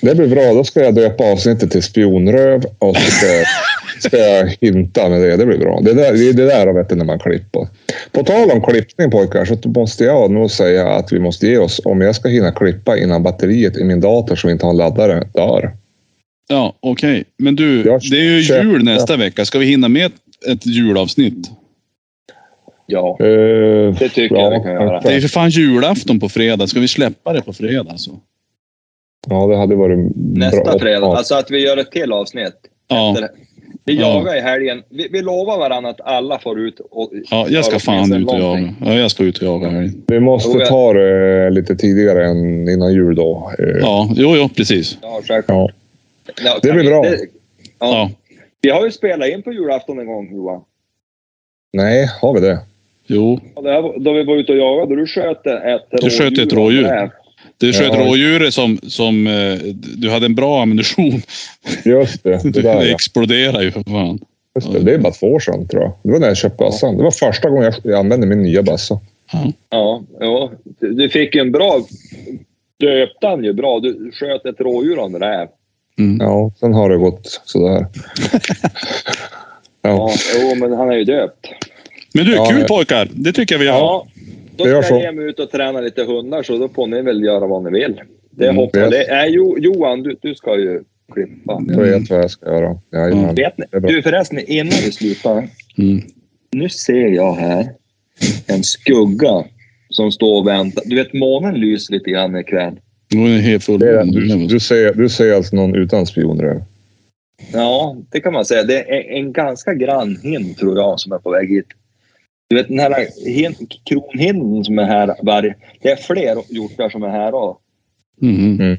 [SPEAKER 1] det blir bra. Då ska jag döpa avsnittet till spionröv och så ska jag, ska jag hinta med det. Det blir bra. Det, där, det är det där vet du, när man klipper. På tal om klippning pojkar så måste jag nog säga att vi måste ge oss om jag ska hinna klippa innan batteriet i min dator som inte har en laddare dör.
[SPEAKER 2] Ja, okej. Men du,
[SPEAKER 1] Jag
[SPEAKER 2] det är ju jul nästa vecka. Ska vi hinna med ett, ett julavsnitt?
[SPEAKER 3] Ja,
[SPEAKER 1] Eh,
[SPEAKER 3] det tycker jag vi kan göra.
[SPEAKER 2] Det är för fan julafton på fredag. Ska vi släppa det på fredag? Så?
[SPEAKER 1] Ja, det hade varit
[SPEAKER 3] Nästa
[SPEAKER 1] bra.
[SPEAKER 3] fredag. Alltså att vi gör ett till avsnitt.
[SPEAKER 2] Ja,
[SPEAKER 3] Efter- Vi
[SPEAKER 2] Ja.
[SPEAKER 3] jagar i helgen. Vi, vi lovar varandra att alla får ut och...
[SPEAKER 2] ja, jag ska
[SPEAKER 3] Ja,
[SPEAKER 2] fan ut och jaga. Ja, jag ska ut och jaga. här.
[SPEAKER 1] Vi måste
[SPEAKER 3] jag-
[SPEAKER 1] ta det lite tidigare än innan jul då.
[SPEAKER 2] Ja, jo, jo, precis.
[SPEAKER 3] Ja, självklart.
[SPEAKER 1] Ja.
[SPEAKER 3] Ja,
[SPEAKER 1] Det blir bra.
[SPEAKER 3] det- Ja.
[SPEAKER 2] Ja,
[SPEAKER 3] Vi har ju spelat in på julafton en gång Johan.
[SPEAKER 1] Nej, har vi det?
[SPEAKER 2] jo.
[SPEAKER 3] Och det här, var- då vi var ute och jagade, du sköt ett
[SPEAKER 2] Du sköt ett rådjur. Du sköt
[SPEAKER 1] Ja.
[SPEAKER 2] rådjuret som, som eh, du hade en bra ammunition.
[SPEAKER 1] Just det. [LAUGHS] Det,
[SPEAKER 2] Det,
[SPEAKER 1] där, ja.
[SPEAKER 2] exploderar ju för fan.
[SPEAKER 1] Just det. det är bara två år sedan tror jag. Det var när jag köpte bössan. Det var första gången jag, använde min nya bössa.
[SPEAKER 2] Ja.
[SPEAKER 3] Ja, ja. Du, fick en bra... Döpte han ju bra. Du sköt ett rådjur och en räv.
[SPEAKER 2] Mm.
[SPEAKER 1] Ja, sen har det gått sådär.
[SPEAKER 3] Ja, [LAUGHS]
[SPEAKER 1] ja.
[SPEAKER 3] jo, men han är ju döpt.
[SPEAKER 2] Men du,
[SPEAKER 1] Ja,
[SPEAKER 2] kul
[SPEAKER 1] ja.
[SPEAKER 2] pojkar. Det tycker jag vi har.
[SPEAKER 3] Ja, då ska
[SPEAKER 1] gör
[SPEAKER 3] jag
[SPEAKER 1] så.
[SPEAKER 3] ge mig ut och träna lite hundar så då får ni väl göra vad ni vill. Det
[SPEAKER 2] Mm,
[SPEAKER 3] hoppas det är jo, Johan, du, du ska ju klippa.
[SPEAKER 1] Jag vet vad jag ska göra. Jajamän.
[SPEAKER 3] Vet ni? Du förresten, innan vi slutar.
[SPEAKER 2] Mm.
[SPEAKER 3] Nu ser jag här en skugga som står och väntar. Du vet, månen lyser lite grann ikväll.
[SPEAKER 2] Nu är helt full.
[SPEAKER 1] Det är, du, du, ser, du ser alltså någon utan spionröv?
[SPEAKER 3] Ja, det kan man säga. Det är en ganska grann hind, tror jag, som är på väg hit. Du vet den här hin, kronhinden som är här varje... Det är fler hjortar som är här också.
[SPEAKER 2] Mm.
[SPEAKER 1] Mm.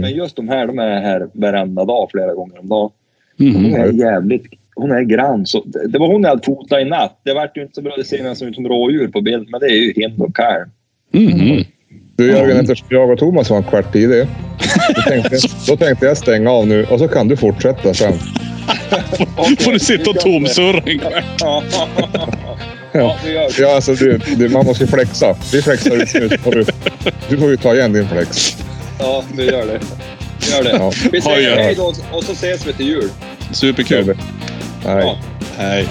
[SPEAKER 3] Men just de här, de är här varenda dag, flera gånger om dagen. Hon
[SPEAKER 2] Mm.
[SPEAKER 3] är jävligt... Hon är grann. Så det, det var hon jag hade fotat i natt. Det vart ju inte så bra. Det ser nästan ut som rådjur på bild, men det är ju hind och kalv.
[SPEAKER 2] Mm.
[SPEAKER 1] Du Jörgen, eftersom jag och Thomas var en kvart i det. Då tänkte, då tänkte jag stänga av nu och så kan du fortsätta sen. [LAUGHS]
[SPEAKER 2] Får du sitta och tomsurra en kväll. [LAUGHS]
[SPEAKER 3] Ja, ja vi gör så.
[SPEAKER 1] Ja, alltså du, du, man måste ju flexa. Vi flexar ut nu. får Du, du får ju ta igen din flex.
[SPEAKER 3] Ja, vi gör det. Vi gör det.
[SPEAKER 1] Ja.
[SPEAKER 3] Vi säger
[SPEAKER 2] det.
[SPEAKER 3] hej då och så ses vi till jul.
[SPEAKER 2] Superkul.
[SPEAKER 1] Nej.
[SPEAKER 3] Ja.
[SPEAKER 2] Hej.